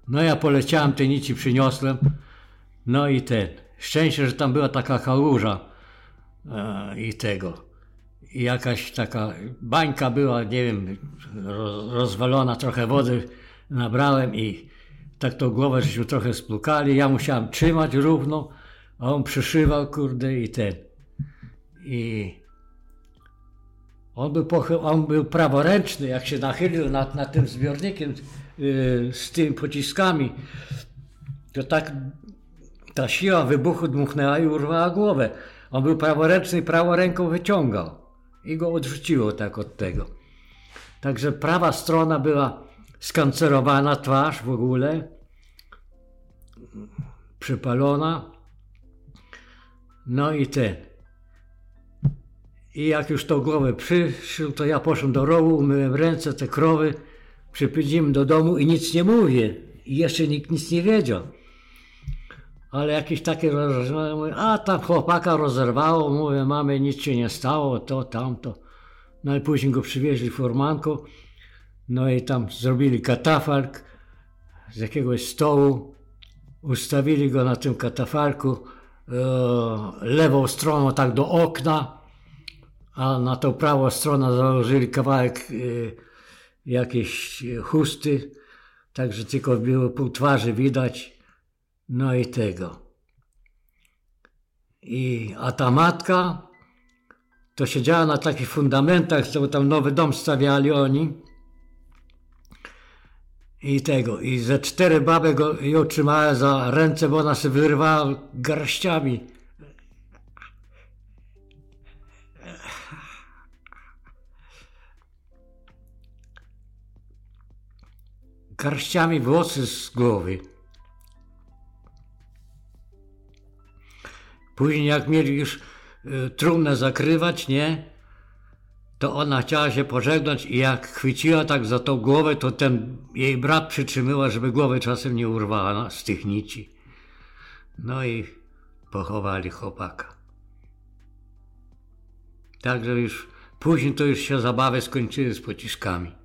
B: No ja poleciałem, te nici przyniosłem. No i ten. Szczęście, że tam była taka kałuża e, i tego. I jakaś taka bańka była, nie wiem, roz, rozwalona, trochę wody nabrałem i tak tą głowę żeśmy trochę splukali. Ja musiałem trzymać równo, a on przyszywał, kurde, i ten. I on był, on był praworęczny, jak się nachylił nad, nad tym zbiornikiem z tymi pociskami, to tak ta siła wybuchu dmuchnęła i urwała głowę. On był praworęczny prawą ręką wyciągał i go odrzuciło tak od tego. Także prawa strona była skancerowana, twarz w ogóle, przypalona. No i ten. I jak już tą głowę przyszł, to ja poszedłem do rowu, umyłem ręce, te krowy, przypędziłem do domu i nic nie mówię. I jeszcze nikt nic nie wiedział. Ale jakieś takie rozwiązanie, mówię, a tam chłopaka rozerwało, mówię, mamy, nic się nie stało, to, tamto. No i później go przywieźli formanką, no i tam zrobili katafalk z jakiegoś stołu, ustawili go na tym katafalku e, lewą stroną tak do okna, a na tą prawą stronę założyli kawałek e, jakiejś chusty, także tylko było pół twarzy widać, no i tego. I, a ta matka to siedziała na takich fundamentach, co tam nowy dom stawiali oni. I tego, i ze cztery baby go ją trzymały za ręce, bo ona się wyrwała garściami. Garściami włosy z głowy. Później jak mieli już y, trumnę zakrywać, nie? To ona chciała się pożegnać i jak chwyciła tak za tą głowę, to ten jej brat przytrzymyła, żeby głowę czasem nie urwała z tych nici. No i pochowali chłopaka. Także już później to już się zabawy skończyły z pociskami.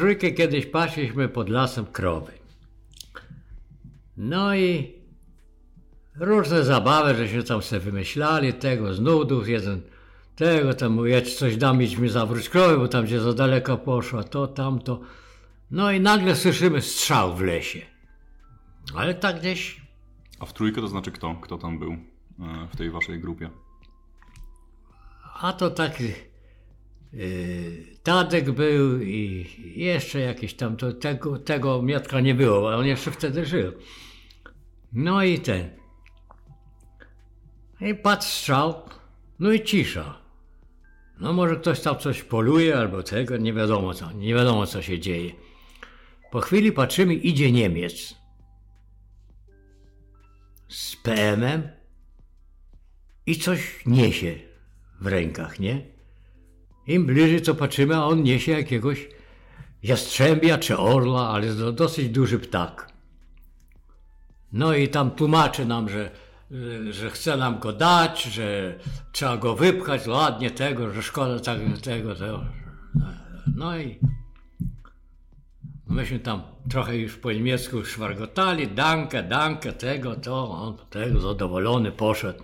B: Trójkę kiedyś pasiliśmy pod lasem krowy. No i różne zabawy, że się tam sobie wymyślali, tego z nudów, jeden tego tam mówię, coś dam mi zawróć krowy, bo tam gdzie za daleko poszła, to, tamto. No i nagle słyszymy strzał w lesie. Ale tak gdzieś...
A: A w trójkę to znaczy kto? Kto tam był e, w tej waszej grupie?
B: A to taki yy, Tadek był i jeszcze jakiś tam, to tego, tego Miotka nie było, ale on jeszcze wtedy żył. No i ten. I patrz strzał, no i cisza. No może ktoś tam coś poluje albo tego, nie wiadomo co, nie wiadomo co się dzieje. Po chwili patrzymy, idzie Niemiec. Z PM-em i coś niesie w rękach, nie? Im bliżej co patrzymy, a on niesie jakiegoś jastrzębia czy orla, ale to dosyć duży ptak. No i tam tłumaczy nam, że, że chce nam go dać, że trzeba go wypchać ładnie tego, że szkoda tego, tego, tego. No i myśmy tam trochę już po niemiecku szwargotali, dankę, dankę, tego, to, on tego zadowolony poszedł.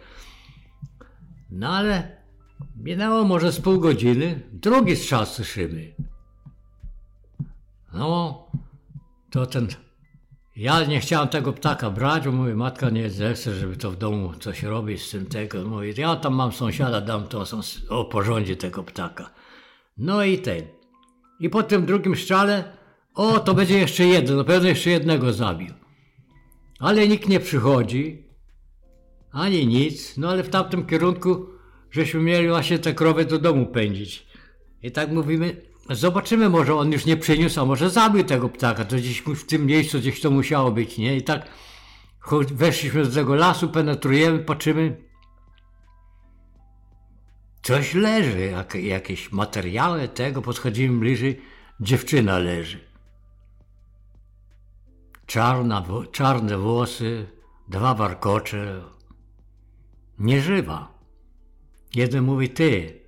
B: No ale minęło może z pół godziny, drugi strzał słyszymy. No, to ten. Ja nie chciałem tego ptaka brać, bo mówię, matka nie chce, żeby to w domu coś robić z tym tego. Mówię, ja tam mam sąsiada, dam to o porządzie tego ptaka. No i ten. I po tym drugim strzale, o, to będzie jeszcze jeden, na pewno jeszcze jednego zabił. Ale nikt nie przychodzi, ani nic, no ale w tamtym kierunku żeśmy mieli właśnie te krowy do domu pędzić. I tak mówimy, zobaczymy, może on już nie przyniósł, a może zabił tego ptaka, to gdzieś w tym miejscu gdzieś to musiało być, nie? I tak weszliśmy do tego lasu, penetrujemy, patrzymy, coś leży, jak, jakieś materiały tego, podchodzimy bliżej, dziewczyna leży. Czarna, czarne włosy, dwa warkocze, nieżywa. Jeden mówi, ty,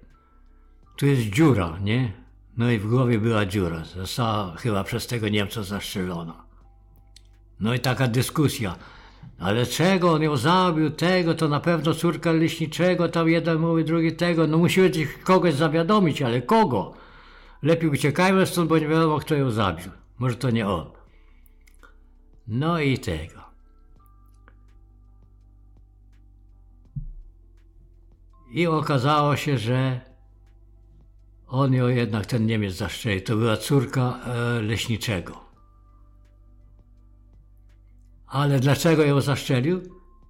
B: tu jest dziura, nie? No i w głowie była dziura. Została chyba przez tego Niemca zastrzelona. No i taka dyskusja. Ale czego on ją zabił, tego, to na pewno córka leśniczego, tam jeden mówi, drugi tego. No musimy kogoś zawiadomić, ale kogo? Lepiej uciekajmy stąd, bo nie wiadomo, kto ją zabił. Może to nie on. No i tego. I okazało się, że on ją jednak, ten Niemiec zaszczelił. To była córka e, leśniczego. Ale dlaczego ją zaszczelił?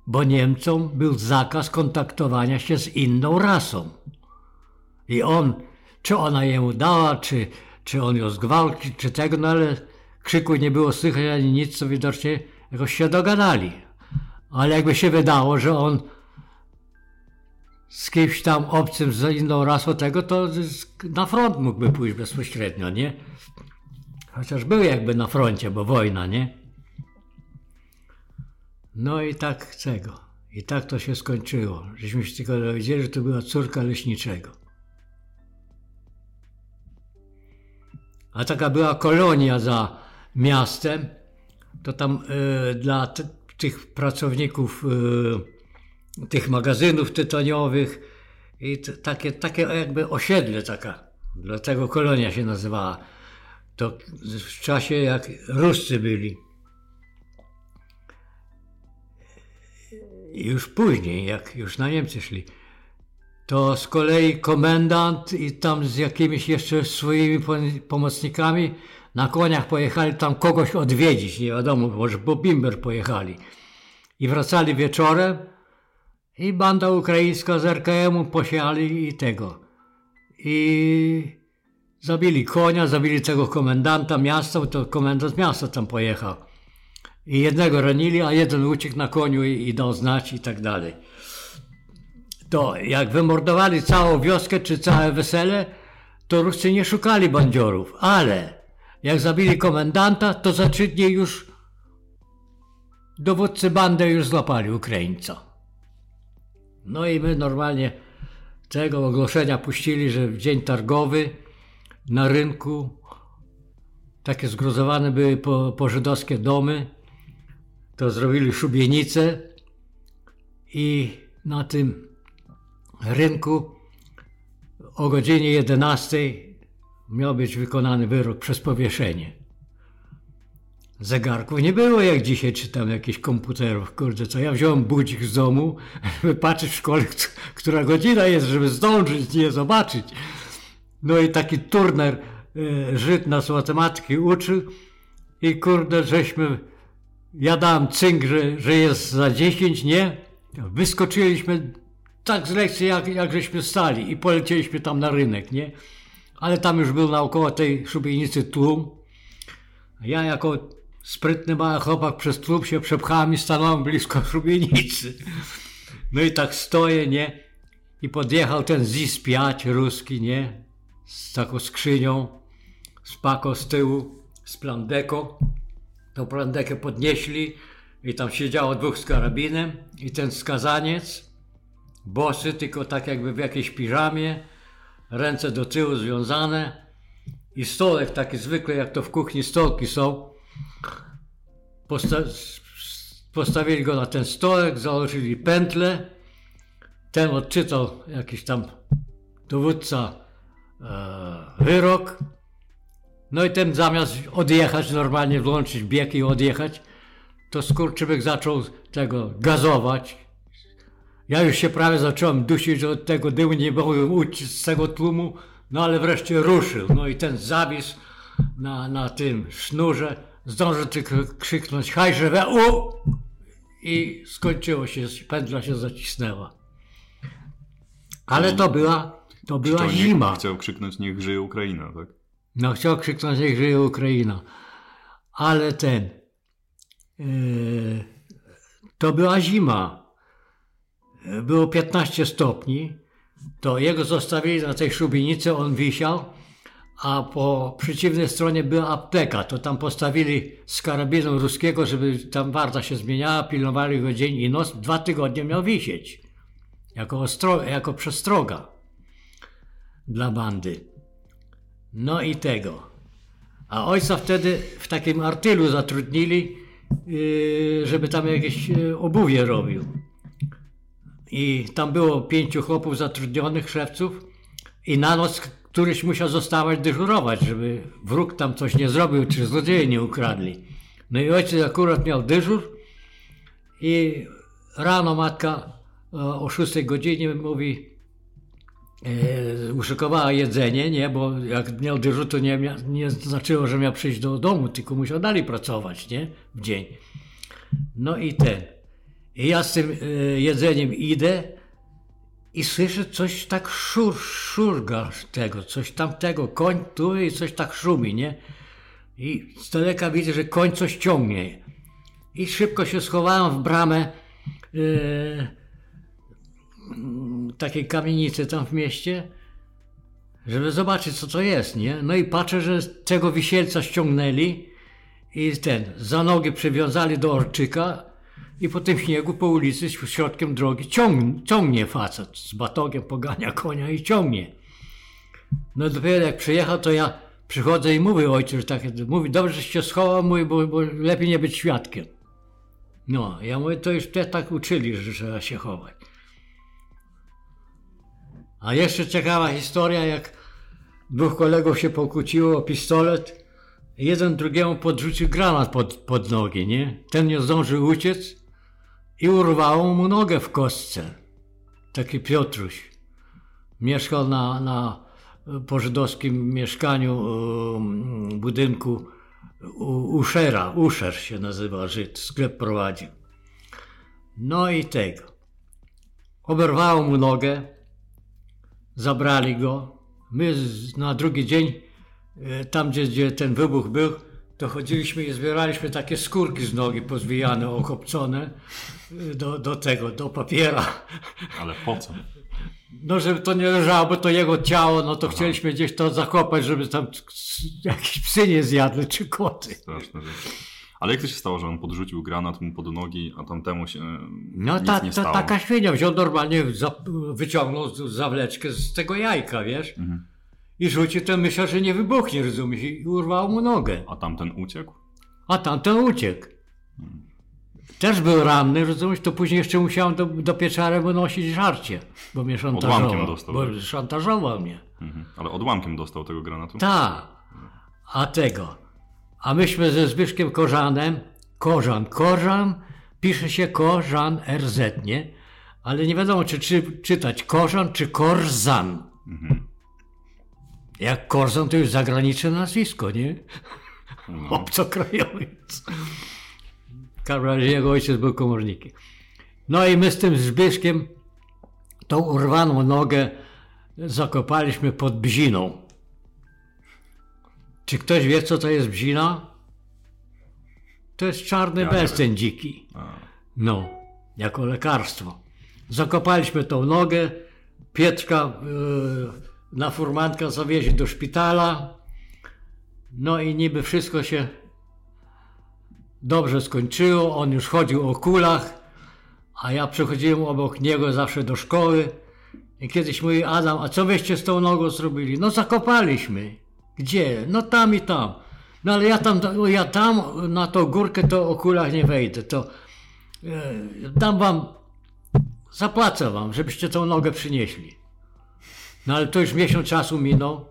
B: Bo Niemcom był zakaz kontaktowania się z inną rasą. I on, czy ona jemu dała, czy, czy on ją zgwałcił, czy tego, no ale krzyku nie było słychać ani nic, co widocznie jakoś się dogadali. Ale jakby się wydało, że on z kimś tam obcym, z inną rasą tego, to na front mógłby pójść bezpośrednio, nie? Chociaż był jakby na froncie, bo wojna, nie? No i tak tego. I tak to się skończyło. Żeśmy się tylko dowiedzieli, że to była córka leśniczego. A taka była kolonia za miastem, to tam y, dla tych pracowników y, tych magazynów tytoniowych i takie, takie jakby osiedle taka, dlatego kolonia się nazywała. To w czasie jak Ruscy byli. Już później, jak już na Niemcy szli, to z kolei komendant i tam z jakimiś jeszcze swoimi pomocnikami na koniach pojechali tam kogoś odwiedzić, nie wiadomo, może po Bimber pojechali. I wracali wieczorem, i banda ukraińska z RKM-u posiali i tego. I zabili konia, zabili tego komendanta miasta, to komendant miasta tam pojechał. I jednego ranili, a jeden uciekł na koniu i, i dał znać i tak dalej. To jak wymordowali całą wioskę czy całe wesele, to Ruscy nie szukali bandziorów, ale jak zabili komendanta, to za trzy dni już dowódcy bandy już złapali Ukraińca. No i my normalnie tego ogłoszenia puścili, że w dzień targowy na rynku takie zgruzowane były po, po żydowskie domy, to zrobili szubienice i na tym rynku o godzinie 11 miał być wykonany wyrok przez powieszenie zegarków nie było jak dzisiaj, czy tam jakichś komputerów, kurde, co ja wziąłem budzik z domu, żeby patrzeć w szkole, która godzina jest, żeby zdążyć, nie zobaczyć. No i taki turner e, Żyd nas matematyki uczył i kurde, żeśmy, ja dałem cynk, że, że jest za 10, nie? Wyskoczyliśmy tak z lekcji, jak, jak żeśmy stali i polecieliśmy tam na rynek, nie? Ale tam już był naokoło tej szubienicy tłum. Ja jako sprytny mały chłopak przez klub się przepchałem i stanąłem blisko szubienicy. No i tak stoję, nie? I podjechał ten ZIS-5 ruski, nie? Z taką skrzynią, z pako z tyłu, z plandeko. Tą plandekę podnieśli i tam siedziało dwóch z karabinem i ten skazaniec, bosy, tylko tak jakby w jakiejś piżamie, ręce do tyłu związane i stołek taki zwykły, jak to w kuchni stołki są. Posta- postawili go na ten stołek, założyli pętlę. Ten odczytał jakiś tam dowódca e, wyrok. No i ten zamiast odjechać, normalnie włączyć bieg i odjechać, to skurczybyk zaczął tego gazować. Ja już się prawie zacząłem dusić, że od tego dymu nie mogłem uciec z tego tłumu, no ale wreszcie ruszył. No i ten zawis na, na tym sznurze zdążył tylko krzyknąć we u i skończyło się, pętla się zacisnęła. Ale to była, to była
A: Chciał,
B: zima.
A: niech, chciał krzyknąć niech żyje Ukraina, tak?
B: No chciał krzyknąć, niech żyje Ukraina. Ale ten, yy, to była zima. Było 15 stopni. To jego zostawili na tej szubienicy, on wisiał, a po przeciwnej stronie była apteka. To tam postawili z karabinu ruskiego, żeby tam warta się zmieniała, pilnowali go dzień i noc. Dwa tygodnie miał wisieć. Jako, ostro, jako przestroga dla bandy. No i tego. A ojca wtedy w takim artylu zatrudnili, yy, żeby tam jakieś yy, obuwie robił. I tam było pięciu chłopów zatrudnionych, szewców, i na noc któryś musiał zostawać dyżurować, żeby wróg tam coś nie zrobił, czy złodzieje nie ukradli. No i ojciec akurat miał dyżur i rano matka e, o 6 godzinie mówi, e, uszykowała jedzenie, nie, bo jak miał dyżur, to nie, nie znaczyło, że miał przyjść do domu, tylko musiał dalej pracować, nie, w dzień. No i ten. I ja z tym e, jedzeniem idę i słyszę coś tak szur, szurga tego, coś tamtego, koń tu i coś tak szumi, nie? I z daleka widzę, że koń coś ciągnie. I szybko się schowałem w bramę e, takiej kamienicy tam w mieście, żeby zobaczyć, co to jest, nie? No i patrzę, że tego wisielca ściągnęli i ten, za nogi przywiązali do orczyka i po tym śniegu, po ulicy, środkiem drogi ciągnie, ciągnie facet z batogiem, pogania konia i ciągnie. No dopiero jak przyjechał, to ja przychodzę i mówię ojcu, że tak, mówi, dobrze, że się schował, mówi, bo, bo lepiej nie być świadkiem. No, ja mówię, to już te tak uczyli, że trzeba się chować. A jeszcze ciekawa historia, jak dwóch kolegów się pokłóciło o pistolet, jeden drugiemu podrzucił granat pod, pod nogi, nie? Ten nie zdążył uciec i urwało mu nogę w kostce. Taki Piotruś. Mieszkał na, na pożydowskim mieszkaniu, um, budynku Uszera. Uszer się nazywa Żyd. Sklep prowadził. No i tego. Oberwało mu nogę. Zabrali go. My na drugi dzień, e, tam gdzie, gdzie ten wybuch był, to chodziliśmy i zbieraliśmy takie skórki z nogi pozwijane, okopcone e, do, do tego, do papiera.
A: Ale po co?
B: No, żeby to nie leżało, bo to jego ciało, no to Aha. chcieliśmy gdzieś to zakopać, żeby tam jakieś psy nie zjadły, czy koty.
A: Straszne rzeczy. Ale jak to się stało, że on podrzucił granat mu pod nogi, a tamtemu się
B: No
A: nic
B: ta,
A: nie
B: ta,
A: stało?
B: taka świnia wziął normalnie, za, wyciągnął zawleczkę z tego jajka, wiesz?
A: Mhm.
B: I rzucił, to myślał, że nie wybuchnie, rozumiesz? I urwał mu nogę.
A: A tamten uciekł?
B: A tamten uciekł. Też był ranny, rozumiesz? To później jeszcze musiałem do, do pieczary wynosić żarcie, bo mnie szantażował.
A: Odłamkiem dostał,
B: Bo
A: tak?
B: szantażował mnie.
A: Mhm. Ale odłamkiem dostał tego granatu?
B: Tak. A tego. A myśmy ze Zbyszkiem Korzanem, Korzan, Korzan, pisze się Korzan RZ, nie? Ale nie wiadomo, czy, czy czytać Korzan, czy Korzan. Jak Korzan, to już zagraniczne nazwisko, nie? Obcokrajowiec. W każdym razie jego ojciec był komornikiem. No i my z tym Zbyszkiem tą urwaną nogę zakopaliśmy pod Bziną. Czy ktoś wie, co to jest Bzina? To jest czarny
A: Ja nie
B: bez ten dziki. No, jako lekarstwo. Zakopaliśmy tą nogę, Pietrka yy, na furmankę zawieźli do szpitala. No i niby wszystko się dobrze skończyło. On już chodził o kulach, a ja przechodziłem obok niego zawsze do szkoły. I kiedyś mówi Adam, a co wyście z tą nogą zrobili? No zakopaliśmy. Gdzie? No tam i tam. No ale ja tam, ja tam na tą górkę to o kulach nie wejdę. To e, dam wam, zapłacę wam, żebyście tą nogę przynieśli. No ale to już miesiąc czasu minął.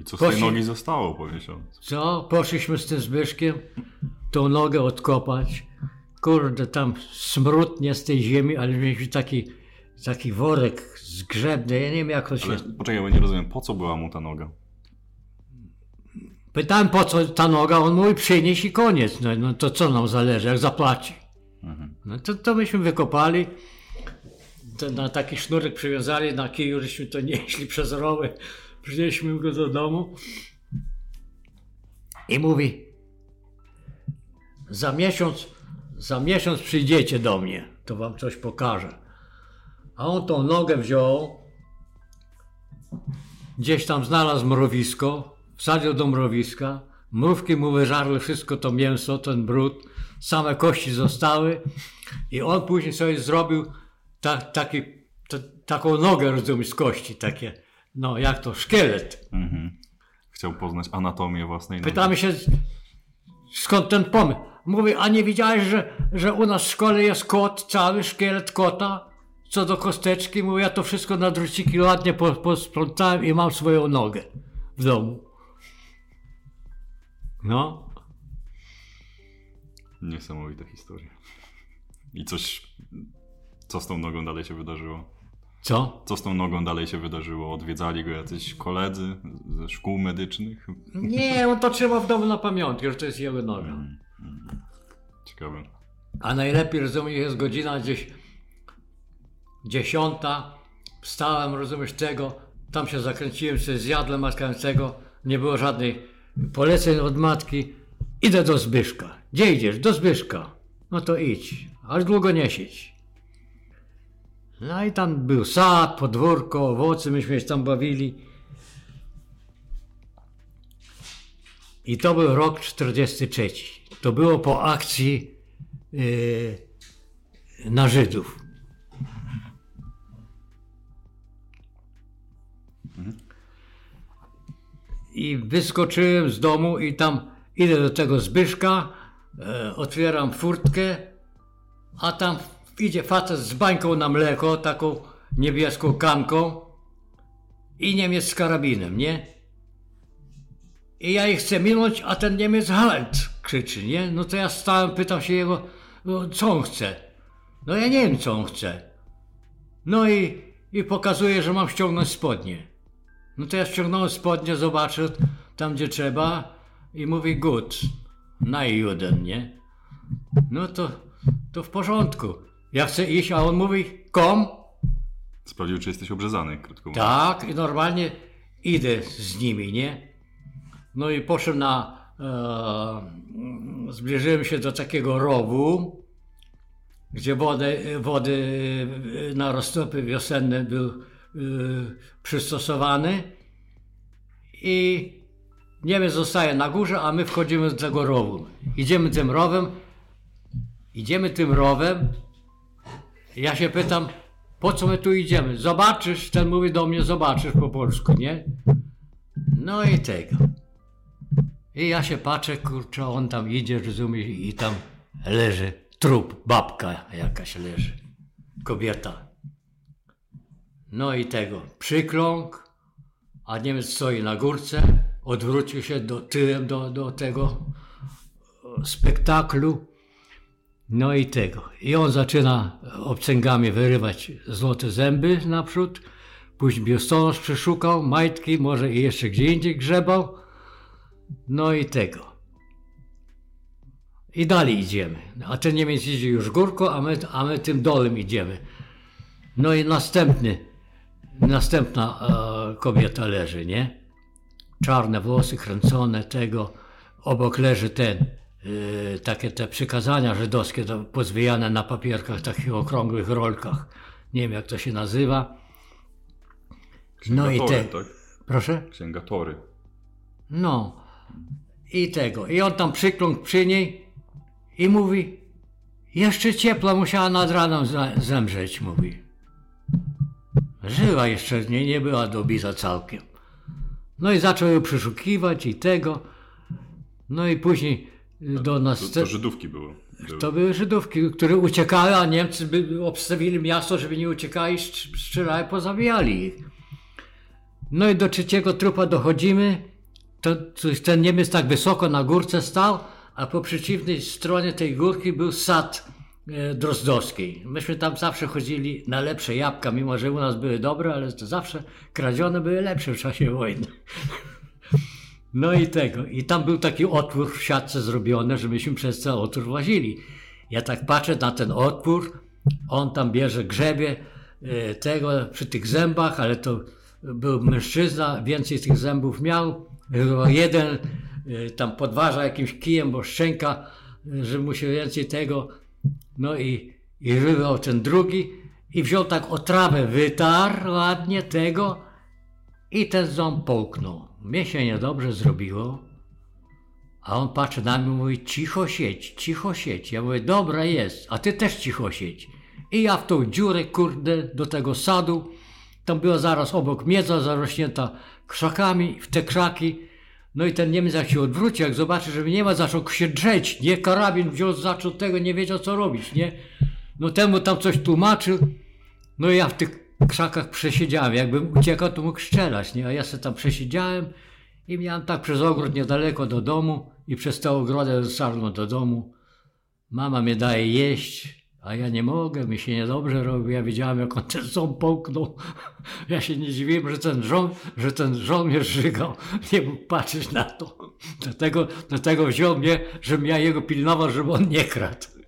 A: I co z tej
B: Poszli-
A: nogi zostało po miesiącu?
B: Co? Poszliśmy z tym Zbyszkiem tą nogę odkopać. Kurde, tam smród nie z tej ziemi, ale mieliśmy taki, taki worek zgrzebny. Ja nie wiem jak to się...
A: Ale poczekaj, bo nie rozumiem, po co była mu ta noga?
B: Pytałem po co ta noga, on mówi przynieś i koniec. No, no to co nam zależy, jak zapłaci. No to, to myśmy wykopali. To na taki sznurek przywiązali, na kiju żeśmy to nieśli przez rowy. Przynieśliśmy go do domu. I mówi, za miesiąc, za miesiąc przyjdziecie do mnie, to wam coś pokażę. A on tą nogę wziął, gdzieś tam znalazł mrowisko, wsadził do mrowiska, mrówki mu wyżarły wszystko to mięso, ten brud, same kości zostały i on później sobie zrobił ta, taki, ta, taką nogę, rozumiesz, z kości, takie, no jak to, szkielet.
A: Mhm. Chciał poznać anatomię własnej nogi.
B: Pytamy się, skąd ten pomysł. Mówi, a nie widziałeś, że, że u nas w szkole jest kot, cały szkielet kota, co do kosteczki? Mówi, ja to wszystko na druciki ładnie po- posprzątałem i mam swoją nogę w domu. No,
A: Niesamowita historia. I coś... Co z tą nogą dalej się wydarzyło?
B: co?
A: Co z tą nogą dalej się wydarzyło? Odwiedzali go jacyś koledzy ze szkół medycznych?
B: Nie, on to trzyma w domu na pamiątkę, że to jest jego noga.
A: Ciekawe.
B: A najlepiej, rozumiesz, jest godzina gdzieś dziesiąta, wstałem, rozumiesz, tego, tam się zakręciłem, sobie zjadłem maskającego, nie było żadnych poleceń od matki, idę do Zbyszka. Gdzie idziesz? Do Zbyszka. No to idź, ale długo nie siedź. No i tam był sad, podwórko, owoce, myśmy się tam bawili. I to był rok 43. To było po akcji yy, na Żydów. I wyskoczyłem z domu i tam idę do tego Zbyszka, e, otwieram furtkę, a tam idzie facet z bańką na mleko, taką niebieską kanką i Niemiec z karabinem, nie? I ja ich chcę minąć, a ten Niemiec halt krzyczy, nie? No to ja stałem, pytam się jego, no, co on chce? No ja nie wiem, co on chce. No i, i pokazuje, że mam ściągnąć spodnie. No to ja ściągnąłem spodnie, zobaczę tam, gdzie trzeba i mówi good, na nie? No to, to w porządku. Ja chcę iść, a on mówi kom,
A: Sprawdził, czy jesteś obrzezany, krótko mówiąc.
B: tak, i normalnie idę z nimi, nie? No i poszedłem na. E, zbliżyłem się do takiego rowu, gdzie wody, wody na roztopy wiosenne był e, przystosowany. I Niemiec zostaje na górze, a my wchodzimy z tego rowu. Idziemy tym rowem, idziemy tym rowem. Ja się pytam, po co my tu idziemy? Zobaczysz, ten mówi do mnie, zobaczysz po polsku, nie? No i tego. I ja się patrzę, kurczę, on tam idzie, rozumiesz, i tam leży trup, babka jakaś leży, kobieta. No i tego, przykląk, a Niemiec stoi na górce, odwrócił się do, tyłem do, do tego e, spektaklu. No i tego. I on zaczyna obcęgami wyrywać złote zęby naprzód. Później biustonosz przeszukał, majtki, może i jeszcze gdzie indziej grzebał. No i tego. I dalej idziemy. A ten Niemiec idzie już górką, a my, a my tym dolem idziemy. No i następny, następna e, kobieta leży, nie? Czarne włosy kręcone, tego. Obok leży ten, takie te przykazania żydowskie, to pozwijane na papierkach, takich okrągłych rolkach. nie wiem jak to się nazywa. No i te.
A: tak?
B: Proszę?
A: Księgatory.
B: No. I tego. I on tam przykląkł przy niej i mówi, jeszcze ciepła musiała nad ranem zemrzeć, mówi. Żyła jeszcze, nie, nie była dobita całkiem. No i zaczął ją przeszukiwać i tego. No i później y, do nas...
A: To, to Żydówki były. były.
B: To były Żydówki, które uciekały, a Niemcy by obstawili miasto, żeby nie uciekali, strz- strzelali, pozabijali ich. No i do trzeciego trupa dochodzimy. To, ten Niemiec tak wysoko na górce stał, a po przeciwnej stronie tej górki był sad e, drozdowski. Myśmy tam zawsze chodzili na lepsze jabłka, mimo że u nas były dobre, ale to zawsze kradzione były lepsze w czasie wojny. No i tego. I tam był taki otwór w siatce zrobiony, że myśmy przez ten otwór włazili. Ja tak patrzę na ten otwór, on tam bierze grzebie e, tego przy tych zębach, ale to był mężczyzna, więcej tych zębów miał. Jeden e, tam podważa jakimś kijem, bo szczęka, e, że mu się więcej tego. No i, i wywał ten drugi i wziął tak o trawę, wytarł ładnie tego i ten ząb połknął. Mnie się niedobrze zrobiło. A on patrzy na mnie i mówi, cicho siedź, cicho siedź. Ja mówię, dobra jest, a ty też cicho siedź. I ja w tą dziurę, kurde, do tego sadu. Tam była zaraz obok miedza zarośnięta krzakami, w te krzaki. No i ten Niemiec jak się odwrócił, jak zobaczy, że mnie nie ma, zaczął się drzeć, nie? Karabin wziął, zaczął tego, nie wiedział co robić, nie? No temu tam coś tłumaczył. No i ja w tych krzakach przesiedziałem. Jakbym uciekał, to mógł strzelać, nie? A ja sobie tam przesiedziałem i miałem tak przez ogród niedaleko do domu i przez tę ogrodę sarną do domu. Mama mnie daje jeść, a ja nie mogę, mi się niedobrze robi. Ja widziałem, jak on ten ząb połknął. Ja się nie dziwiłem, że ten żoł, że ten żołnierz żygał. Nie mógł patrzeć na to. Dlatego, dlatego wziął mnie, żebym ja jego pilnował, żeby on nie kradł.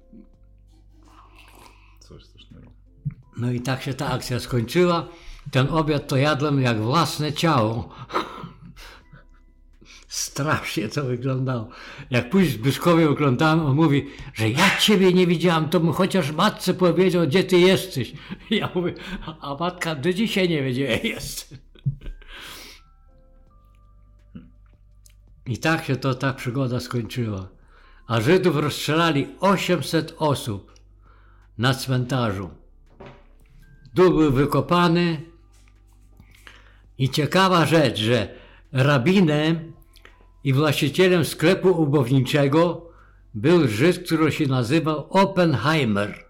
B: No i tak się ta akcja skończyła. Ten obiad to jadłem jak własne ciało. Strasznie to wyglądało. Jak później Zbyszkowi oglądałem, on mówi, że ja ciebie nie widziałam, to mu chociaż matce powiedział, gdzie ty jesteś. Ja mówię, a matka do dzisiaj nie wie, gdzie ja jestem. I tak się to ta przygoda skończyła. A Żydów rozstrzelali 800 osób na cmentarzu. Dół był wykopany i ciekawa rzecz, że rabinem i właścicielem sklepu ubowniczego był Żyd, który się nazywał Oppenheimer.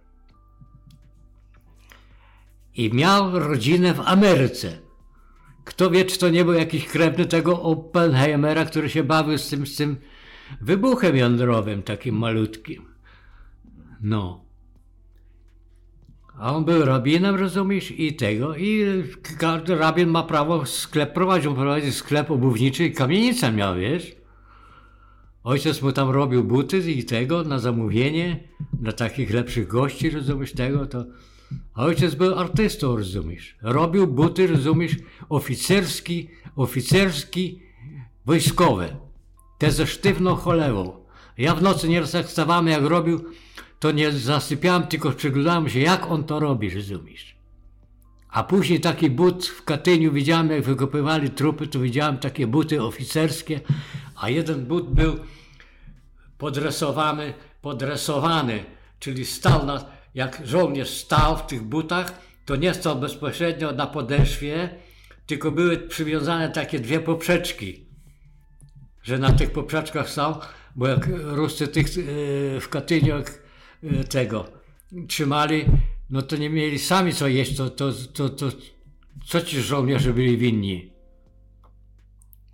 B: I miał rodzinę w Ameryce. Kto wie, czy to nie był jakiś krewny tego Oppenheimera, który się bawił z tym, z tym wybuchem jądrowym, takim malutkim. No. A on był rabinem, rozumiesz, i tego, i każdy rabin ma prawo sklep prowadzić, on prowadzi sklep obuwniczy i kamienicę miał, wiesz. Ojciec mu tam robił buty i tego na zamówienie, dla takich lepszych gości, rozumiesz, tego, to... A ojciec był artystą, rozumiesz. Robił buty, rozumiesz, oficerski, oficerski, wojskowe. Te ze sztywną cholewą. Ja w nocy nieraz jak jak robił, to nie zasypiałem, tylko przyglądałem się, jak on to robi, rozumiesz. A później taki but w Katyniu widziałem, jak wykopywali trupy, to widziałem takie buty oficerskie, a jeden but był podresowany, podresowany, czyli stał na, jak żołnierz stał w tych butach, to nie stał bezpośrednio na podeszwie, tylko były przywiązane takie dwie poprzeczki, że na tych poprzeczkach stał, bo jak Ruscy tych e, w Katyniu jak, tego trzymali, no to nie mieli sami co jeść, to, to, to, to co ci żołnierze byli winni?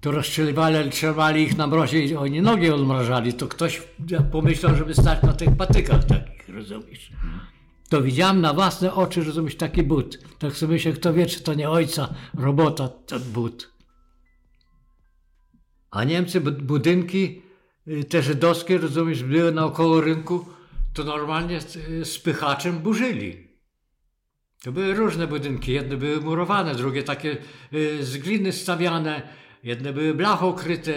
B: To rozstrzeliwali, trzymali ich na mrozie i oni nogi odmrażali, to ktoś pomyślał, żeby stać na tych patykach takich, rozumiesz? To widziałem na własne oczy, rozumiesz, taki but. Tak sobie myślę, kto wie, czy to nie ojca robota, ten but. A Niemcy, bud- budynki y, te żydowskie, rozumiesz, były naokoło rynku, to normalnie y, spychaczem burzyli. To były różne budynki. Jedne były murowane, drugie takie y, z gliny stawiane, jedne były blachą kryte.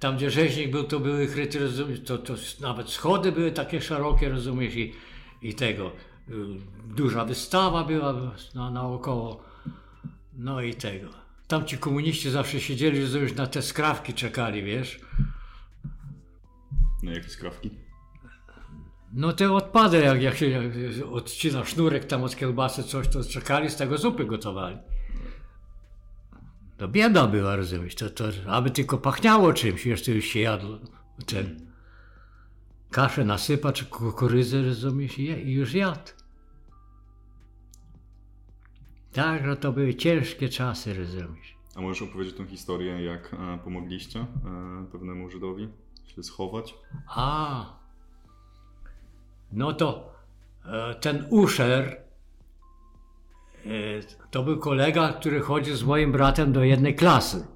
B: Tam, gdzie rzeźnik był, to były kryte, rozumiesz, to, to nawet schody były takie szerokie, rozumiesz, i, i tego. duża wystawa była na, naokoło. No i tego. Tam ci komuniści zawsze siedzieli, już na te skrawki czekali, wiesz.
A: No jakie skrawki?
B: No te odpady, jak, jak się jak odcina sznurek tam od kiełbasy, coś, to czekali, z tego zupy gotowali. To bieda była, rozumiesz, to, to aby tylko pachniało czymś, jeszcze już się jadło. Ten kaszę nasypa, czy kukurydzę, rozumiesz, i, i już jadł. Tak, no to były ciężkie czasy, rozumiesz.
A: A możesz opowiedzieć tą historię, jak e, pomogliście e, pewnemu Żydowi się schować?
B: A, no to e, ten Usher e, to był kolega, który chodził z moim bratem do jednej klasy.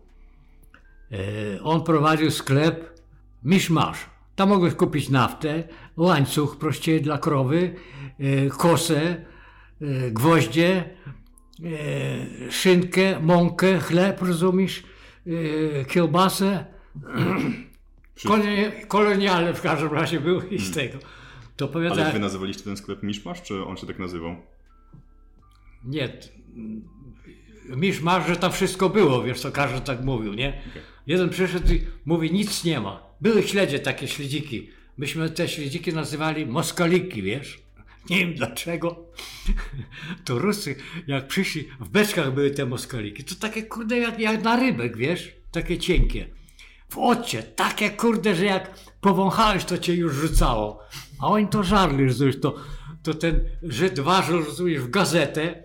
B: E, on prowadził sklep Miszmasz. Tam mogłeś kupić naftę, łańcuch prościej dla krowy, kosę, gwoździe, szynkę, mąkę, chleb, rozumiesz, kiełbasę. Koloni- kolonialny w każdym razie był i z tego. To
A: Ale
B: powiada,
A: wy nazywaliście ten sklep Miszmasz, czy on się tak nazywał?
B: nie, t- misz masz, że tam wszystko było, wiesz co, każdy tak mówił, nie? Jeden przyszedł i mówi, nic nie ma. Były śledzie, takie śledziki. Myśmy te śledziki nazywali moskaliki, wiesz? Nie wiem dlaczego. To Rusy, jak przyszli, w beczkach były te moskaliki, to takie kurde jak, jak na rybek, wiesz? Takie cienkie. W ocie, takie kurde, że jak powąchałeś, to cię już rzucało. A oni to żarli, rozumiesz, to, to ten Żyd ważył, rozumiesz, w gazetę,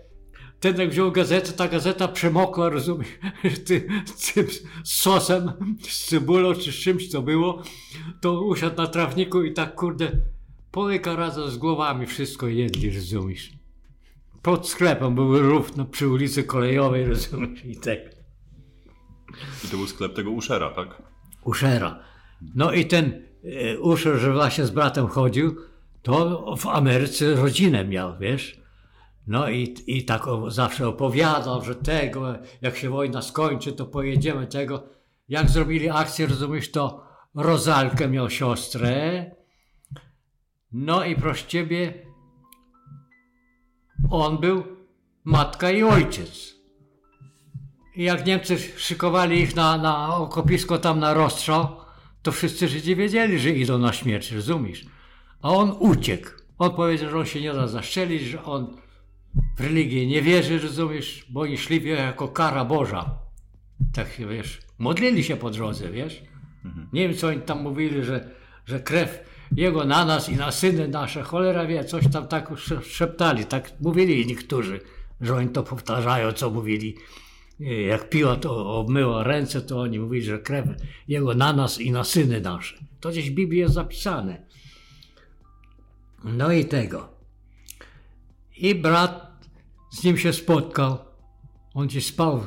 B: ten jak wziął gazetę, ta gazeta przemokła, rozumiesz, tym, tym sosem, z cebulą czy z czymś to było, to usiadł na trawniku i tak kurde, połyka razem z głowami wszystko jedli, rozumiesz. Pod sklepem był rów no, przy ulicy Kolejowej, rozumiesz, i tak.
A: I to był sklep tego Uszera, tak?
B: Uszera. No i ten e, Uszer, że właśnie z bratem chodził, to w Ameryce rodzinę miał, wiesz. No i, i tak zawsze opowiadał, że tego, jak się wojna skończy, to pojedziemy tego. Jak zrobili akcję, rozumiesz, to Rozalkę miał siostrę. No i proszę ciebie, on był matka i ojciec. I jak Niemcy szykowali ich na, na okopisko tam na rozstrzał, to wszyscy Żydzi wiedzieli, że idą na śmierć, rozumiesz? A on uciekł. On powiedział, że on się nie da zaszczelić, że on w religię nie wierzy, rozumiesz? Bo oni szli jako kara Boża. Tak się, wiesz, modlili się po drodze, wiesz? Nie wiem, co oni tam mówili, że, że krew jego na nas i na syny nasze, cholera wie, coś tam tak sze- szeptali, tak mówili niektórzy, że oni to powtarzają, co mówili. Jak piła to obmyła ręce, to oni mówili, że krew jego na nas i na syny nasze. To gdzieś w Biblii jest zapisane. No i tego. I brat z nim się spotkał. On gdzieś spał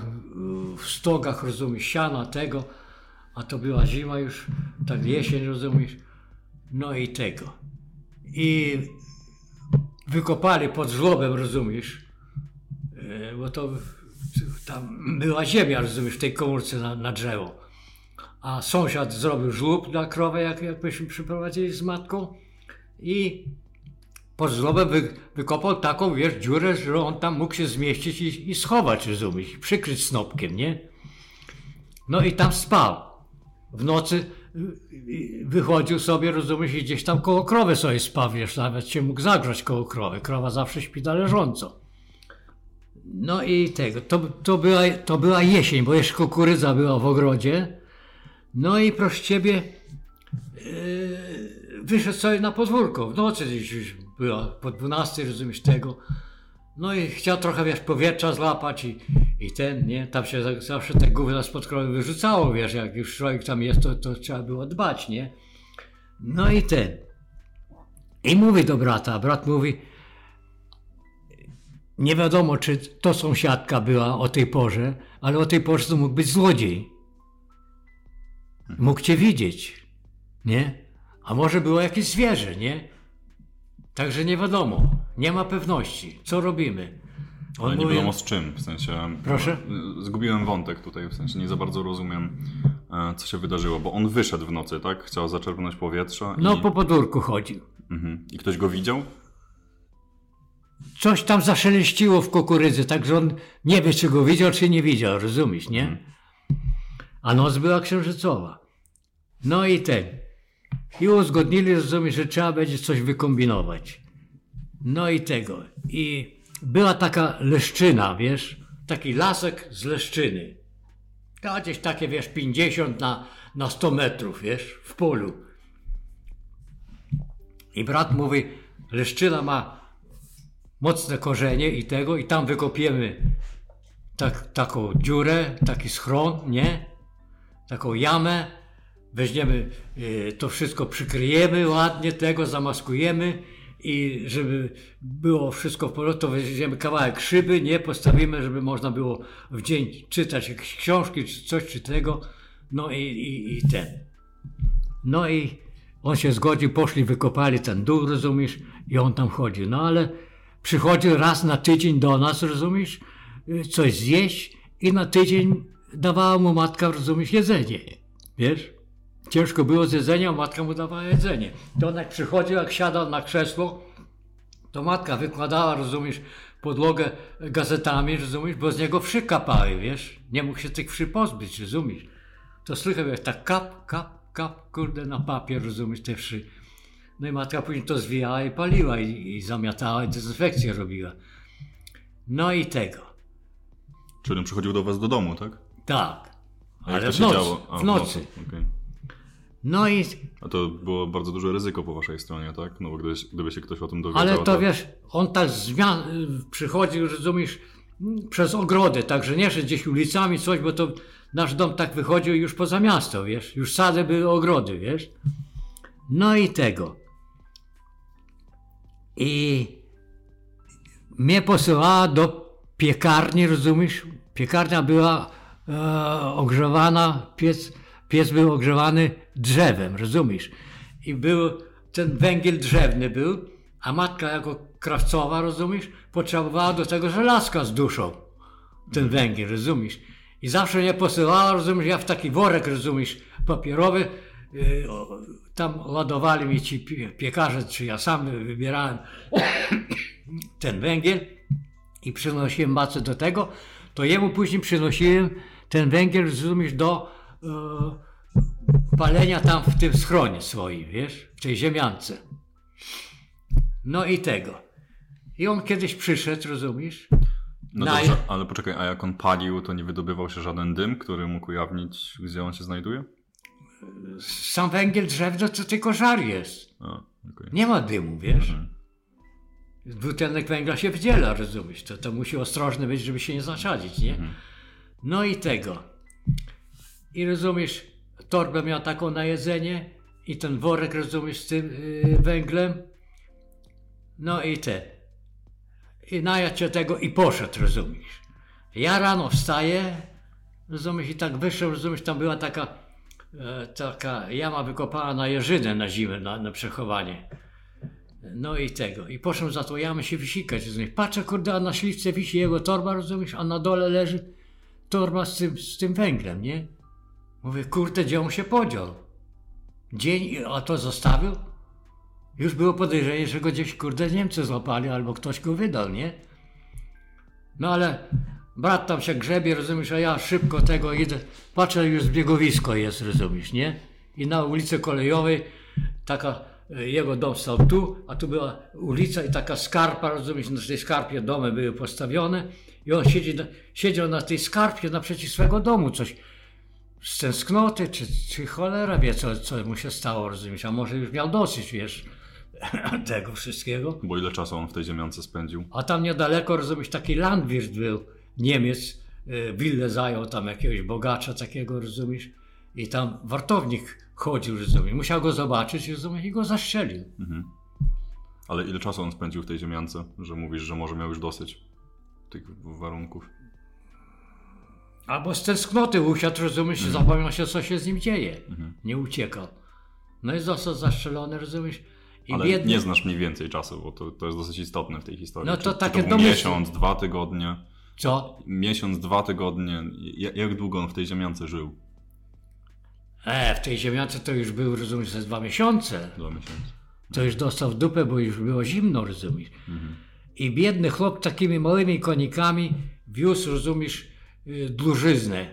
B: w- stogach, rozumiesz, siana tego, a to była zima już, tak jesień, rozumiesz. No i tego. I wykopali pod żłobem, rozumiesz, E, bo to tam była ziemia, rozumiesz, w tej komórce na, na drzewo. A sąsiad zrobił żłób na krowę, jak, jak myśmy przyprowadzili z matką i pod żłobem wy, wykopał taką, wiesz, dziurę, że on tam mógł się zmieścić i, i schować, rozumiesz, i przykryć snopkiem, nie? No i tam spał. W nocy y, y, wychodził sobie, rozumiesz, i gdzieś tam koło krowy sobie spał, wiesz, nawet się mógł zagrzać koło krowy. Krowa zawsze śpi na leżąco. No i tego, to, to, była, to była jesień, bo jeszcze kukurydza była w ogrodzie. No i proszę ciebie, yy, wyszedł sobie na podwórko. W nocy już była, po 12, rozumiesz tego. No i chciał trochę, wiesz, powietrza złapać i, i ten, nie? Tam się za- zawsze te gówna spod krowy wyrzucało, wiesz, jak już człowiek tam jest, to, to trzeba było dbać, nie? No i ten. I mówi do brata, brat mówi, nie wiadomo, czy to sąsiadka była o tej porze, ale o tej porze to mógł być złodziej. Mógł cię widzieć, nie? A może było jakieś zwierzę, nie? Także nie wiadomo, nie ma pewności. Co robimy? On
A: Ale nie
B: mówi-
A: wiadomo z czym, w sensie...
B: Proszę?
A: Zgubiłem wątek tutaj, w sensie nie za bardzo rozumiem, e, co się wydarzyło, bo on wyszedł w nocy, tak? Chciał zaczerpnąć powietrza
B: No,
A: i...
B: po podwórku chodził.
A: Mhm. I ktoś go widział?
B: Coś tam zaszeleściło w kukurydzy, także on nie wie, czy go widział, czy nie widział, rozumiesz, nie? A noc była księżycowa. No i ten. I uzgodnili, rozumiesz, że trzeba będzie coś wykombinować. No i tego. I była taka leszczyna, wiesz, taki lasek z leszczyny. To gdzieś takie, wiesz, 50 na, na 100 metrów, wiesz, w polu. I brat mówi, leszczyna ma mocne korzenie i tego, i tam wykopiemy tak, taką dziurę, taki schron, nie? Taką jamę, weźmiemy, y, to wszystko przykryjemy ładnie, tego zamaskujemy i żeby było wszystko w porządku, to weźmiemy kawałek szyby, nie? Postawimy, żeby można było w dzień czytać jakieś książki, czy coś, czy tego, no i, i, i ten. No i on się zgodził, poszli, wykopali ten dół, rozumiesz, i on tam chodził. No ale przychodził raz na tydzień do nas, rozumiesz, coś zjeść i na tydzień dawała mu matka, rozumiesz, jedzenie. Wiesz? Ciężko było z jedzenia, matka mu dawała jedzenie. To on jak przychodził, jak siadał na krzesło, to matka wykładała, rozumiesz, podłogę gazetami, rozumiesz, bo z niego wszy kapały, wiesz? Nie mógł się tych wszy pozbyć, rozumiesz? To słychać jak tak kap, kap, kap, kurde, na papier, rozumiesz, te wszy. No i matka później to zwijała i paliła i, i zamiatała i dezynfekcję robiła. No i tego.
C: Czyli on przychodził do was do domu, tak?
B: Tak.
C: A
B: Ale
C: to
B: w
C: się
B: nocy.
C: A,
B: w nocy.
C: okej.
B: No i
C: A to było bardzo duże ryzyko po waszej stronie, tak? No bo gdyby, gdyby się ktoś o tym dowiedział,
B: Ale to wiesz, on tak zmian, przychodził, rozumiesz, przez ogrody, także nie szedł gdzieś ulicami, coś, bo to nasz dom tak wychodził już poza miasto, wiesz, już sady były ogrody, wiesz. No i tego. I mnie posyłała do piekarni, rozumiesz? Piekarnia była e, ogrzewana, piec, piec był ogrzewany drzewem, rozumiesz? I był ten węgiel drzewny był, a matka jako krawcowa, rozumiesz, potrzebowała do tego żelazka z duszą. Ten węgiel, rozumiesz? I zawsze mnie posyłała, rozumiesz, ja w taki worek, rozumiesz, papierowy, tam ładowali mi ci pie- piekarze, czy ja sam wybierałem ten węgiel i przynosiłem macę do tego, to jemu później przynosiłem ten węgiel, rozumiesz, do e, palenia tam w tym schronie swoim, wiesz, w tej ziemiance. No i tego. I on kiedyś przyszedł, rozumiesz?
C: No
B: na-
C: dobrze, ale poczekaj, a jak on palił, to nie wydobywał się żaden dym, który mógł ujawnić, gdzie on się znajduje?
B: Sam węgiel drzewny to tylko żar jest.
C: A, okej.
B: Nie ma dymu, wiesz? Dwutlenek węgla się wdziela, rozumiesz? To, to musi ostrożny być, żeby się nie zaczadzić, nie? No i tego. I rozumiesz, torbę miał taką na jedzenie i ten worek, rozumiesz, z tym yy, węglem. No i te. I najadł się tego i poszedł, rozumiesz? Ja rano wstaję, rozumiesz, i tak wyszedł, rozumiesz, tam była taka, taka jama wykopana na jeżynę na zimę, na, na przechowanie. No i tego. I poszedłem za tą jamę się wysikać. rozumiesz. Patrzę, kurde, a na śliwce wisi jego torba, rozumiesz, a na dole leży torba z tym, z tym węglem, nie? Mówię, kurde, gdzie on się podział? Dzień, a to zostawił? Już było podejrzenie, że go gdzieś, kurde, Niemcy złapali, albo ktoś go wydał, nie? No ale brat tam się grzebie, rozumiesz, a ja szybko tego idę. Patrzę, już zbiegowisko jest, rozumiesz, nie? I na ulicy Kolejowej taka, e, jego dom stał tu, a tu była ulica i taka skarpa, rozumiesz, na tej skarpie domy były postawione i on siedzi, siedział na tej skarpie naprzeciw swego domu, coś z tęsknoty, czy, czy cholera wie, co, co mu się stało, rozumiesz, a może już miał dosyć, wiesz, tego wszystkiego.
C: Bo ile czasu on w tej ziemiance spędził?
B: A tam niedaleko, rozumiesz, taki landwirt był, Niemiec, y, willę zajął tam jakiegoś bogacza takiego, rozumiesz, i tam wartownik chodził, rozumiesz, musiał go zobaczyć, rozumiesz, i go zastrzelił.
C: Ale ile czasu on spędził w tej ziemiance, że mówisz, że może miał już dosyć tych warunków?
B: Albo z tęsknoty usiadł, rozumiesz,
C: Mhm.
B: zapomniał się, co się z nim dzieje. Nie uciekał. No i został zastrzelony, rozumiesz, i
C: Ale
B: biedny...
C: nie znasz mniej więcej czasu, bo to, to jest dosyć istotne w tej historii.
B: No to
C: czy,
B: takie
C: czy to miesiąc, dwa tygodnie?
B: Co?
C: Miesiąc, dwa tygodnie. Jak, jak długo on w tej ziemiance żył?
B: E, w tej ziemiance to już był, rozumiesz, ze dwa miesiące.
C: Dwa miesiące.
B: To już dostał w dupę, bo już było zimno, rozumiesz. I biedny chłop takimi małymi konikami wiózł, rozumiesz, y, dłużyznę.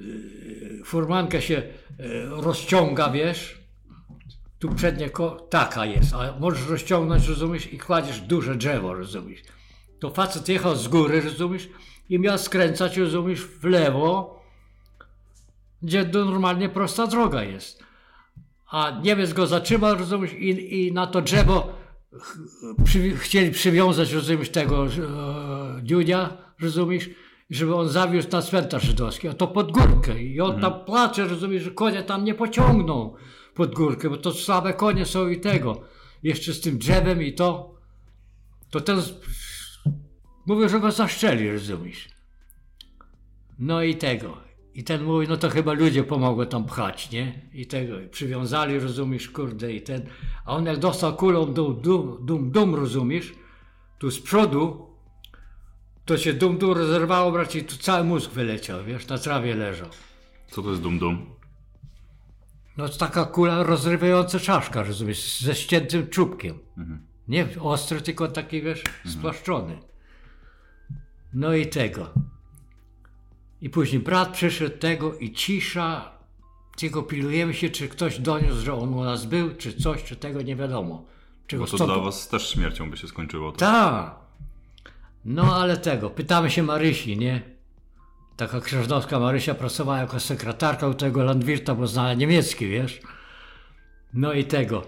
B: Y, Furmanka się y, rozciąga, wiesz, tu przednie ko- taka jest, a możesz rozciągnąć, rozumiesz, i kładziesz duże drzewo, rozumiesz. To facet jechał z góry, rozumiesz, i miał skręcać, rozumiesz, w lewo, gdzie normalnie prosta droga jest. A Niemiec go zatrzymał, rozumiesz, i, i na to drzewo przy, chcieli przywiązać, rozumiesz, tego e, Dziunia, rozumiesz, żeby on zawiózł na cmentarz żydowski, a to pod górkę. I on tam płacze, rozumiesz, że konie tam nie pociągną pod górkę, bo to słabe konie są i tego. Jeszcze z tym drzewem i to. To ten mówię, że go zaszczeli, rozumiesz. No i tego. I ten mówi, no to chyba ludzie pomogły tam pchać, nie? I tego, i przywiązali, rozumiesz, kurde, i ten. A on jak dostał kulą dum, dum, dum, dum, rozumiesz, tu z przodu, to się dum, dum rozerwało, brać i tu cały mózg wyleciał, wiesz, na trawie leżał.
C: Co to jest dum-dum?
B: No to taka kula rozrywająca czaszka, rozumiesz, ze ściętym czubkiem. Nie ostry, tylko taki, wiesz, spłaszczony. No i tego. I później brat przyszedł tego i cisza, tylko pilnujemy się, czy ktoś doniósł, że on u nas był, czy coś, czy tego nie wiadomo. Czego
C: Bo to dla was też śmiercią by się skończyło. To.
B: tak. No ale tego, pytamy się Marysi, nie? Taka krzyżdowska Marysia pracowała jako sekretarka u tego Landwirta, bo znała niemiecki, wiesz? No i tego.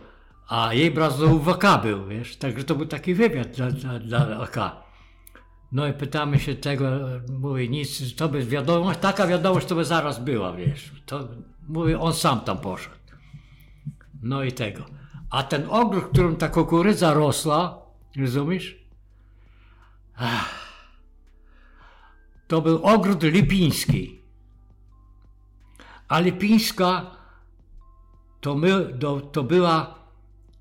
B: A jej brat do UWK był, wiesz? Także to był taki wywiad dla, dla, dla AK. No i pytamy się tego, mówi nic, to by wiadomość, taka wiadomość to by zaraz była, wiesz? To, mówi, on sam tam poszedł. No i tego. A ten ogród, w którym ta kukurydza rosła, rozumiesz? To był ogród lipiński. A lipińska to, my, to, to była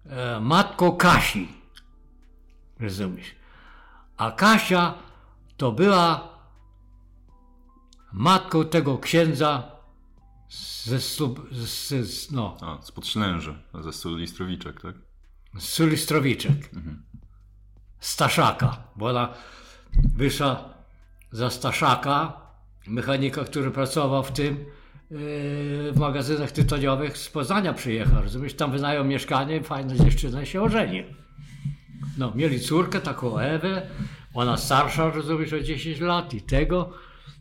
B: e, matką Kasi. Rozumiesz? A Kasia to była matką tego księdza ze, Sub- z, z, no,
C: A, spod Ślęży, ze Sulistrowiczek, tak?
B: z Sulistrowiczek. Staszaka, bo ona wyszła za Staszaka, mechanika, który pracował w tym, yy, w magazynach tytoniowych z Poznania przyjechał, rozumiesz, tam wynają mieszkanie, fajna dziewczyna się ożeni. No, mieli córkę, taką Ewę, ona starsza, rozumiesz, o 10 lat i tego,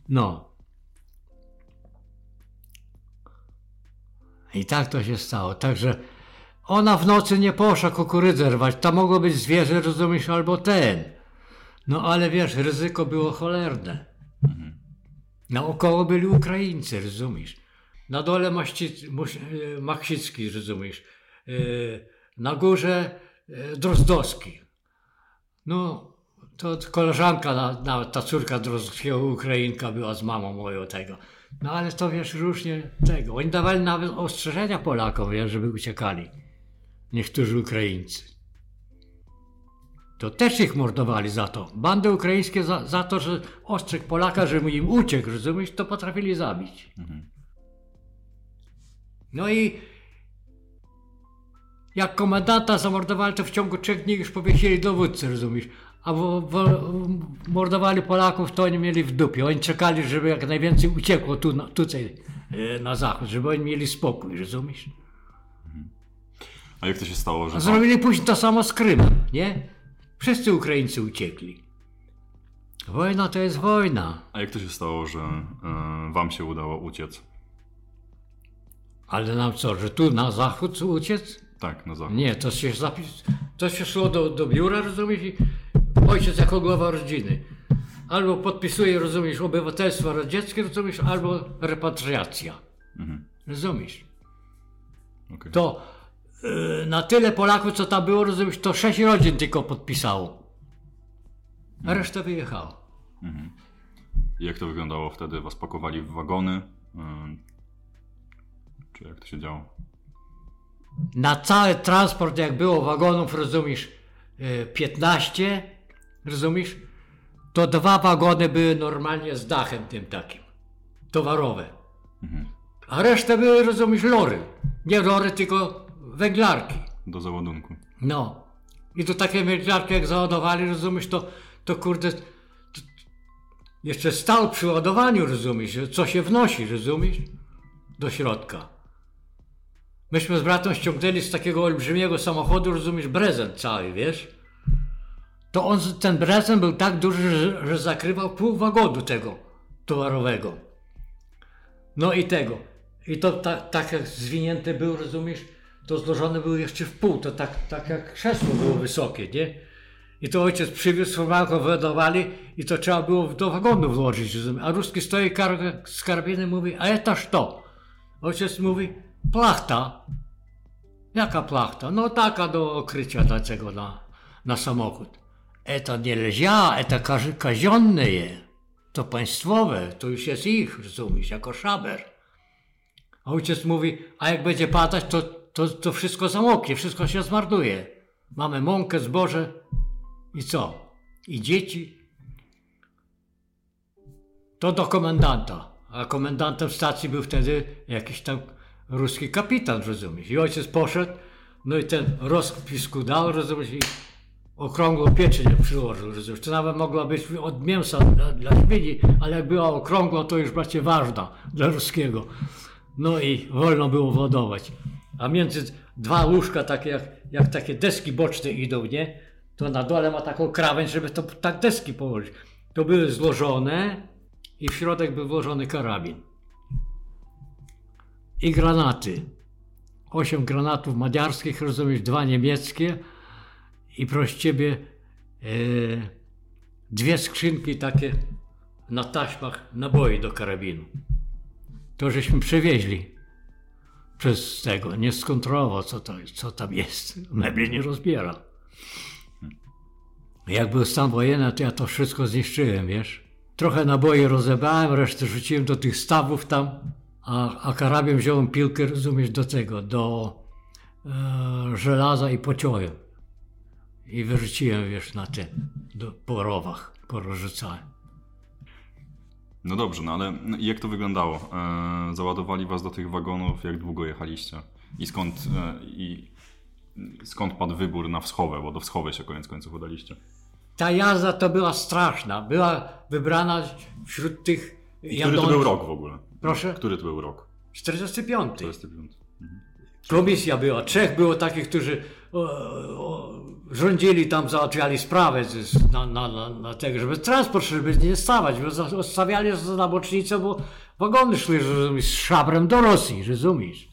B: no. I tak to się stało, także ona w nocy nie poszła kukurydzę rwać, tam mogło być zwierzę, rozumiesz, albo ten. No ale wiesz, ryzyko było cholerne. Naokoło byli Ukraińcy, rozumiesz. Na dole Maści, e, Maksicki, rozumiesz. E, Na górze e, Drozdowski. No, to koleżanka, na, na, ta córka Drozdowskiego, Ukrainka była z mamą moją tego. No ale to wiesz, różnie tego. Oni dawali nawet ostrzeżenia Polakom, wiesz, żeby uciekali. Niektórzy Ukraińcy. To też ich mordowali za to. Bandy ukraińskie za, za to, że ostrzegł Polaka, żeby im uciekł, rozumiesz, to potrafili zabić. No i jak komendanta zamordowali, to w ciągu trzech dni już powiesili dowódcę, rozumiesz? A wo, wo, mordowali Polaków, to oni mieli w dupie. Oni czekali, żeby jak najwięcej uciekło tu, na, tutaj e, na zachód, żeby oni mieli spokój, rozumiesz?
C: A jak to się stało, że
B: zrobili później to samo z Krymem, nie? Wszyscy Ukraińcy uciekli. Wojna to jest wojna,
C: a jak to się stało, że e, wam się udało uciec?
B: ale nam co, że tu na zachód uciec?
C: Tak, na zachód.
B: Nie, to się zapis... To się szło do, do biura, rozumiesz? I ojciec jako głowa rodziny. Albo podpisuje, rozumiesz, obywatelstwo radzieckie, rozumiesz, albo repatriacja. Rozumiesz?
C: Okej.
B: To y, na tyle Polaków, co tam było, rozumiesz, to sześć rodzin tylko podpisało. A reszta wyjechała.
C: I jak to wyglądało wtedy? Was pakowali w wagony? E, czy jak to się działo?
B: Na cały transport, jak było wagonów, rozumiesz, y, 15, rozumiesz, to dwa wagony były normalnie z dachem tym takim, towarowe. A resztę były, rozumiesz, lory. Nie lory, tylko węglarki.
C: Do załadunku.
B: No. I to takie mierdziarki jak załadowali, rozumiesz, to, to kurde, to, jeszcze stał przy ładowaniu, rozumiesz, co się wnosi, rozumiesz, do środka. Myśmy z bratem ściągnęli z takiego olbrzymiego samochodu, rozumiesz, prezent cały, wiesz. To on, ten prezent był tak duży, że, że zakrywał pół wagonu tego towarowego. No i tego. I to tak, tak jak zwinięte był, rozumiesz, to złożone były jeszcze w pół, to tak, tak jak krzesło było wysokie, nie? I to ojciec przywiózł, formalko wyładowali i to trzeba było do wagonu włożyć, rozumiesz? A ruski stoi kar z karabinem mówi, a etaż to? Ojciec mówi, plachta. Jaka plachta? No taka do okrycia dlaczego na, na samochód. Eta nie lezia, eta kazionne je. To państwowe, to już jest ich, rozumiesz, jako szaber. A ojciec mówi, a jak będzie padać, to, to, to wszystko zamoknie, wszystko się zmarnuje. Mamy mąkę, zboże i co? I dzieci. To do komendanta. A komendantem stacji był wtedy jakiś tam ruski kapitan, rozumiesz. I ojciec poszedł, no i ten rozpisku dał, rozumiesz, i okrągłą pieczeń przyłożył, rozumiesz. To nawet mogła być od mięsa dla, dla świni, ale jak była okrągła, to już bracie ważna dla ruskiego. No i wolno było wodować. A między dwa łóżka, takie jak, jak takie deski boczne idą, nie? To na dole ma taką krawędź, żeby to tak deski położyć. To były złożone i w środek był włożony karabin. I granaty. Osiem granatów madziarskich, rozumiesz, dwa niemieckie i proszę ciebie e, dwie skrzynki takie na taśmach naboi do karabinu. To żeśmy przewieźli przez tego. Nie skontrolował, co, to, co tam jest. Mebli nie rozbiera. Jak był stan wojenny, to ja to wszystko zniszczyłem, wiesz. Trochę naboi rozebrałem, resztę rzuciłem do tych stawów tam, a, a karabiem wziąłem piłkę, rozumiesz, do tego, do e, żelaza i pociąłem. I wyrzuciłem, wiesz, na te, do, po rowach, porozrzucałem.
C: No dobrze, no ale jak to wyglądało? E, załadowali was do tych wagonów, jak długo jechaliście? I skąd, e, i skąd padł wybór na wschowę, bo do wschowy się koniec końców udaliście?
B: Ta jazda to była straszna. Była wybrana wśród tych
C: Który to był rok w ogóle?
B: Proszę?
C: Który to był rok?
B: 45.
C: 45.
B: Komisja była. Trzech było takich, którzy o, o, rządzili tam, załatwiali sprawę na, na, na, na tego, żeby transport, żeby nie stawać, bo odstawiali na bocznicę, bo wagony szły rozumiesz, z szabrem do Rosji, rozumiesz?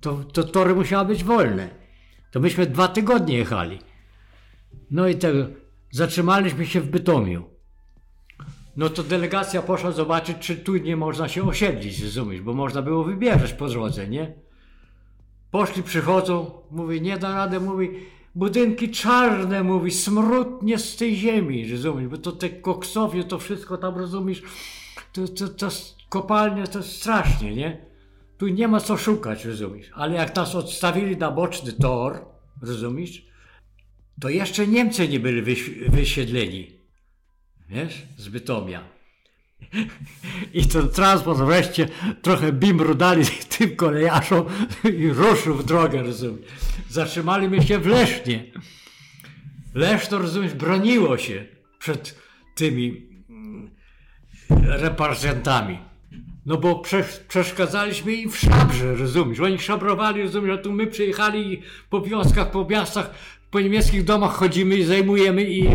B: To, to tory musiały być wolne. To myśmy dwa tygodnie jechali. No i tego, zatrzymaliśmy się w Bytomiu. No to delegacja poszła zobaczyć, czy tu nie można się osiedlić, rozumiesz, bo można było wybierać po drodze, nie? Poszli, przychodzą, mówi, nie da rady, mówi, budynki czarne, mówi, smródnie z tej ziemi, rozumiesz, bo to te koksowie, to wszystko tam, rozumiesz, to, to, to kopalnie to strasznie, nie? Tu nie ma co szukać, rozumiesz, ale jak nas odstawili na boczny tor, rozumiesz, to jeszcze Niemcy nie byli wysiedleni, wiesz, z Bytomia. I ten transport wreszcie trochę bimru dali tym kolejarzom i ruszył w drogę, rozumiesz. Zatrzymaliśmy się w Lesznie. Leszno, rozumiesz, broniło się przed tymi mm, reprezentantami. No bo prze, przeszkadzaliśmy im w szabrze, rozumiesz. Oni szabrowali, rozumiesz, a tu my przyjechali po wioskach, po miastach, po niemieckich domach chodzimy i zajmujemy i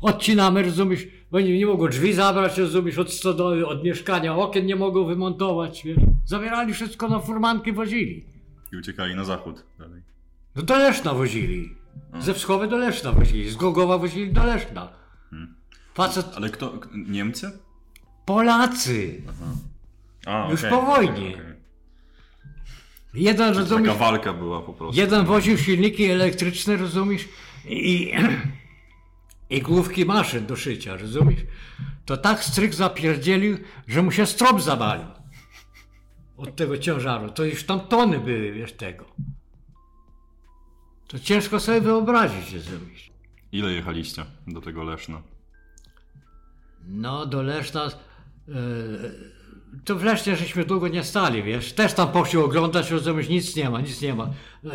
B: odcinamy, rozumiesz. Oni nie mogą drzwi zabrać, rozumiesz, od stodoły, od mieszkania, okien nie mogą wymontować, wiesz. Zabierali wszystko na furmanki, wozili.
C: I uciekali na zachód dalej.
B: No do Leszna wozili. Ze Wschowy do Leszna wozili, z Gogowa wozili do Leszna. Facet,
C: Ale kto? Niemcy?
B: Polacy.
C: A,
B: Już
C: okej,
B: po wojnie.
C: okej.
B: Jeden, rozumiesz,
C: Taka walka była po prostu.
B: Jeden woził silniki elektryczne, rozumiesz? I, i główki maszyn do szycia, rozumiesz? To tak stryk zapierdzielił, że mu się strop zawalił. Od tego ciężaru. To już tam tony były, wiesz, tego. To ciężko sobie wyobrazić, rozumiesz?
C: Ile jechaliście do tego Leszna?
B: No, do Leszna e, to w Lesznie żeśmy długo nie stali, wiesz. Też tam poszli oglądać, rozumiesz, nic nie ma, nic nie ma. E,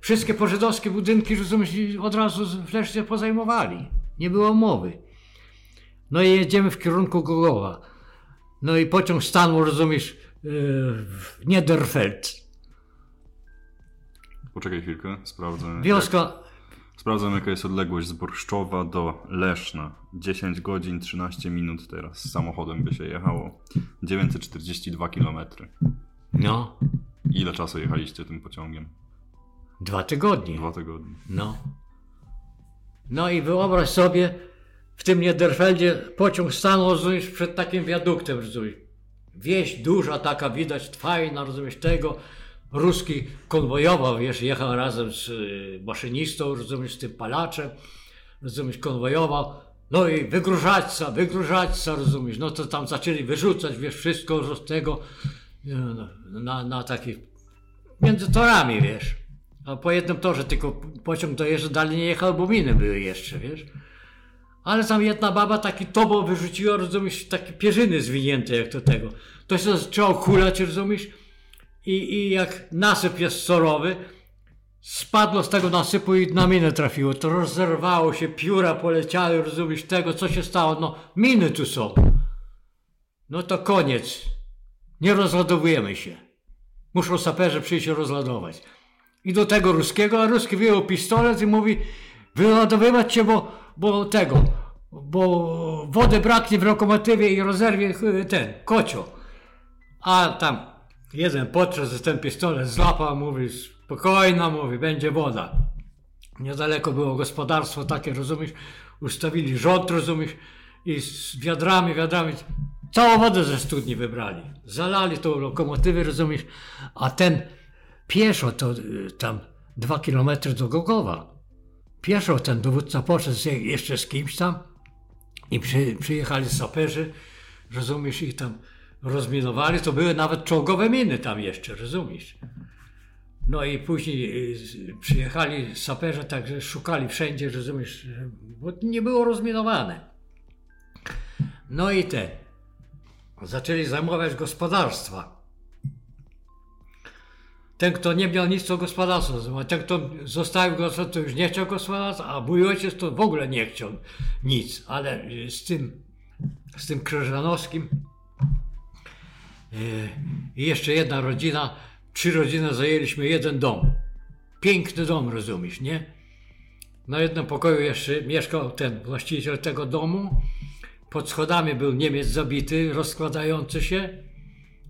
B: Wszystkie pożydowskie budynki, rozumiesz, od razu z- w Lesznie pozajmowali. Nie było mowy. No i jedziemy w kierunku Gogowa. No i pociąg stanął, rozumiesz, e, w Niederfeld.
C: Poczekaj chwilkę, sprawdzę.
B: Wioska,
C: Sprawdzam, jaka jest odległość z Borszczowa do Leszna. 10 godzin 13 minut teraz z samochodem by się jechało. 942 km.
B: no,
C: Ile czasu jechaliście tym pociągiem?
B: dwa tygodnie.
C: Dwa tygodnie.
B: No. No i wyobraź sobie, w tym Niederfeldzie pociąg stanął, rozumiesz, przed takim wiaduktem, rozumiesz. Wieś duża taka, widać, fajna, rozumiesz, tego. Ruski konwojował, wiesz, jechał razem z y, maszynistą, rozumiesz, z tym palaczem, rozumiesz, konwojował. No i wygróżaćca, wygróżaćca, rozumiesz. No to tam zaczęli wyrzucać, wiesz, wszystko z tego y, na, na taki, między torami, wiesz. A po jednym torze tylko pociąg dojeżdża, dalej nie jechał, bo miny były jeszcze, wiesz. Ale tam jedna baba taki tobo wyrzuciła, rozumiesz, takie pierzyny zwinięte jak to tego. To się zaczęło kulać, rozumiesz, i, i jak nasyp jest sorowy, spadło z tego nasypu i na minę trafiło. To rozerwało się, pióra poleciały, rozumiesz, tego, co się stało. No, miny tu są. No to koniec. Nie rozładowujemy się. Muszą saperzy przyjść i rozładować. I do tego ruskiego, a ruski wyjął pistolet i mówi wyładowywać cię, bo, bo tego, bo wody braknie w lokomotywie i rozerwie y, ten, kocio. A tam jeden podczas ten pistolet złapał, mówi spokojna, mówi, będzie woda. Niedaleko było gospodarstwo takie, rozumiesz, ustawili rząd, rozumiesz, i z wiadrami, wiadrami, całą wodę ze studni wybrali. Zalali tą lokomotywę, rozumiesz, a ten pieszo to y, tam dwa kilometry do Gogowa. Pieszo ten dowódca poszedł jeszcze z kimś tam i przy, przyjechali saperzy, rozumiesz, i tam rozminowali, to były nawet czołgowe miny tam jeszcze, rozumiesz. No i później y, przyjechali saperze, także szukali wszędzie, rozumiesz, bo nie było rozminowane. No i te, zaczęli zajmować gospodarstwa. Ten, kto nie miał nic, to gospodarstwo zajmował. Ten, kto zostawił gospodarstwo, to już nie chciał gospodarstwa, a mój ojciec to w ogóle nie chciał nic. Ale z tym, z tym Krzyżanowskim i jeszcze jedna rodzina, trzy rodziny zajęliśmy jeden dom. Piękny dom, rozumiesz, nie? Na jednym pokoju jeszcze mieszkał ten właściciel tego domu. Pod schodami był Niemiec zabity, rozkładający się.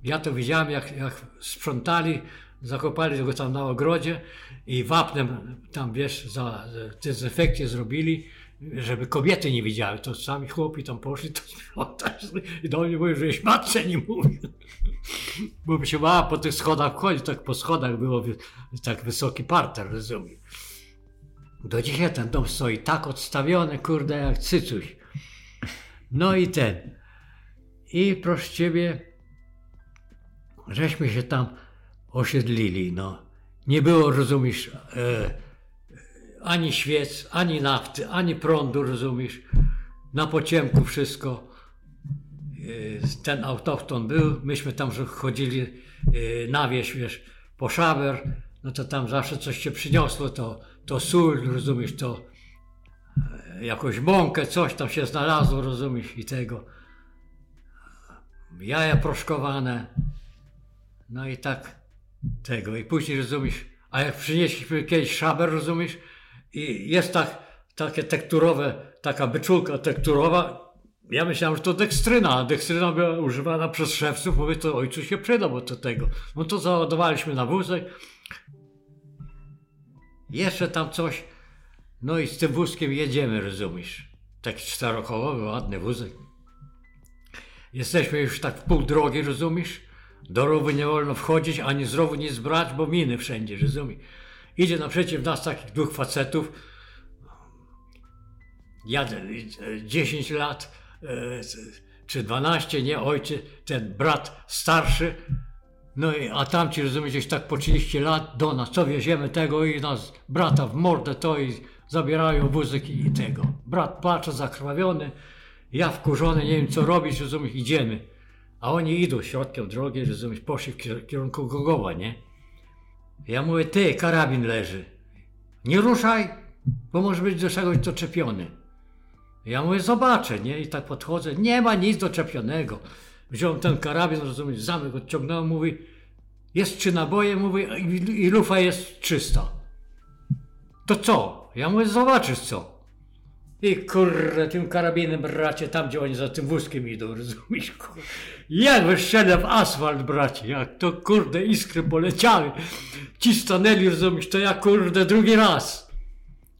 B: Ja to widziałem, jak, jak sprzątali, zakopali go tam na ogrodzie i wapnem tam, wiesz, za dezynfekcję zrobili, żeby kobiety nie widziały. To sami chłopi tam poszli, to i do mnie mówią, że już matce nie mówię. Bo by się bała po tych schodach wchodzić, tak po schodach było tak wysoki parter, rozumiem. Do dzisiaj ten dom stoi tak odstawiony, kurde, jak cycuś. No i ten. I proszę ciebie, żeśmy się tam osiedlili, no. Nie było, rozumiesz, e, ani świec, ani nafty, ani prądu, rozumiesz. Na pociemku wszystko. Ten autochton był, myśmy tam chodzili e, na wieś, wiesz, po szaber, no to tam zawsze coś się przyniosło, to, to sól, rozumiesz, to e, jakąś mąkę, coś tam się znalazło, rozumiesz, i tego. Jaja proszkowane, no i tak tego. I później rozumiesz, a jak przynieśliśmy kiedyś szaber, rozumiesz, i jest tak, takie tekturowe, taka byczulka tekturowa. Ja myślałem, że to dekstryna, a dekstryna była używana przez szewców. Mówię, to ojcu się przyda, bo to tego. No to załadowaliśmy na wózek. Jeszcze tam coś. No i z tym wózkiem jedziemy, rozumiesz. Taki czterokołowy, ładny wózek. Jesteśmy już tak w pół drogi, rozumiesz? Do rowu nie wolno wchodzić, ani z rowu nic brać, bo miny wszędzie, rozumiesz? Idzie naprzeciw nas takich dwóch facetów. Ja e, 10 lat, e, czy 12, nie, ojciec, ten brat starszy. No i, a tamci, rozumiesz, gdzieś tak po 30 lat do nas, co wieziemy tego i nas brata w mordę to i zabierają wózek i, tego. Brat patrzy zakrwawiony, ja wkurzony, nie wiem co robić, rozumiesz, idziemy. A oni idą środkiem drogi, rozumiesz, poszli w kier- kierunku Gogowa, nie? Ja mówię, ty, karabin leży. Nie ruszaj, bo może być do czegoś doczepiony. Ja mówię, zobaczę, nie? I tak podchodzę, nie ma nic doczepionego. Wziąłem ten karabin, rozumiesz, zamek odciągnąłem, mówi, jest trzy naboje, mówi, i, i lufa jest czysta. To co? Ja mówię, zobaczysz co. I kurde, tym karabinem, bracie, tam gdzie oni za tym wózkiem idą, rozumiesz? Kur... Jak wyszedłem w asfalt, bracie, jak to kurde iskry poleciały. Ci stanęli, rozumiesz, to ja kurde drugi raz.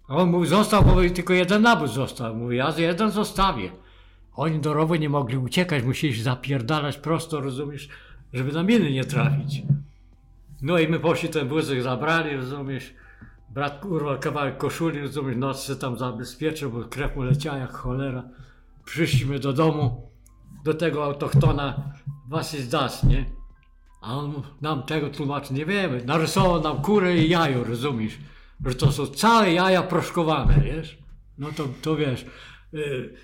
B: A on mówi, został, mówi, tylko jeden nabój został. Mówi, ja jeden zostawię. Oni do rowu nie mogli uciekać, musieli się zapierdalać prosto, rozumiesz, żeby na miny nie trafić. No i my poszli ten wózek zabrali, rozumiesz, brat urwał kawałek koszuli, rozumiesz, noc się tam zabezpieczył, bo krew mu leciała jak cholera. Przyszliśmy do domu, do tego autochtona, was jest das, nie? A on nam tego tłumaczy, nie wiemy, narysował nam kurę i jajo, rozumiesz, że to są całe jaja proszkowane, wiesz? No to, to wiesz, y,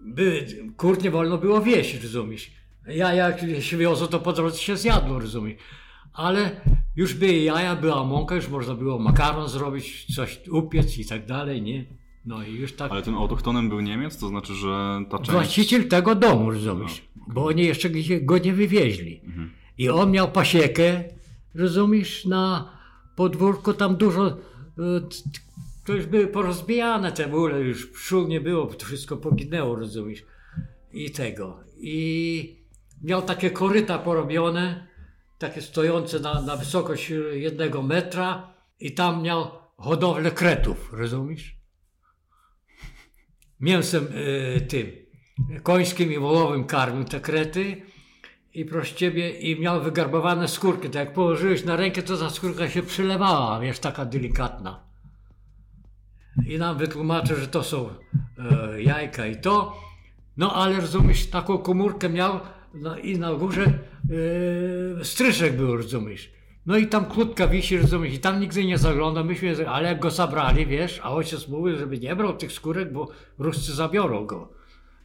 B: by, kur nie wolno było wieść, rozumiesz? Ja jak się wiozło, to po drodze się zjadło, rozumiesz? Ale już były jaja, była mąka, już można było makaron zrobić, coś upiec i tak dalej, nie? No i już tak.
C: Ale tym autochtonem był Niemiec, to znaczy, że ta część...
B: Właściciel tego domu, rozumiesz? Bo oni jeszcze go nie wywieźli. I on miał pasiekę, rozumiesz, na podwórku tam dużo, t- to już były porozbijane te mule, już pszczół nie było, to wszystko poginęło, rozumiesz? I tego. I miał takie koryta porobione, takie stojące na, na wysokość jednego metra i tam miał hodowlę kretów, rozumiesz? Mięsem y, tym, końskim i wołowym karmił te krety i proszę ciebie, i miał wygarbowane skórki, tak jak położyłeś na rękę, to ta skórka się przylewała, wiesz, taka delikatna. I nam wytłumaczył, że to są e, jajka i to. No ale rozumiesz, taką komórkę miał no, i na górze e, stryszek był, rozumiesz. No i tam kłódka wisi, rozumiesz, i tam nigdy nie zagląda, myśmy, ale jak go zabrali, wiesz, a ojciec mówił, żeby nie brał tych skórek, bo Ruscy zabiorą go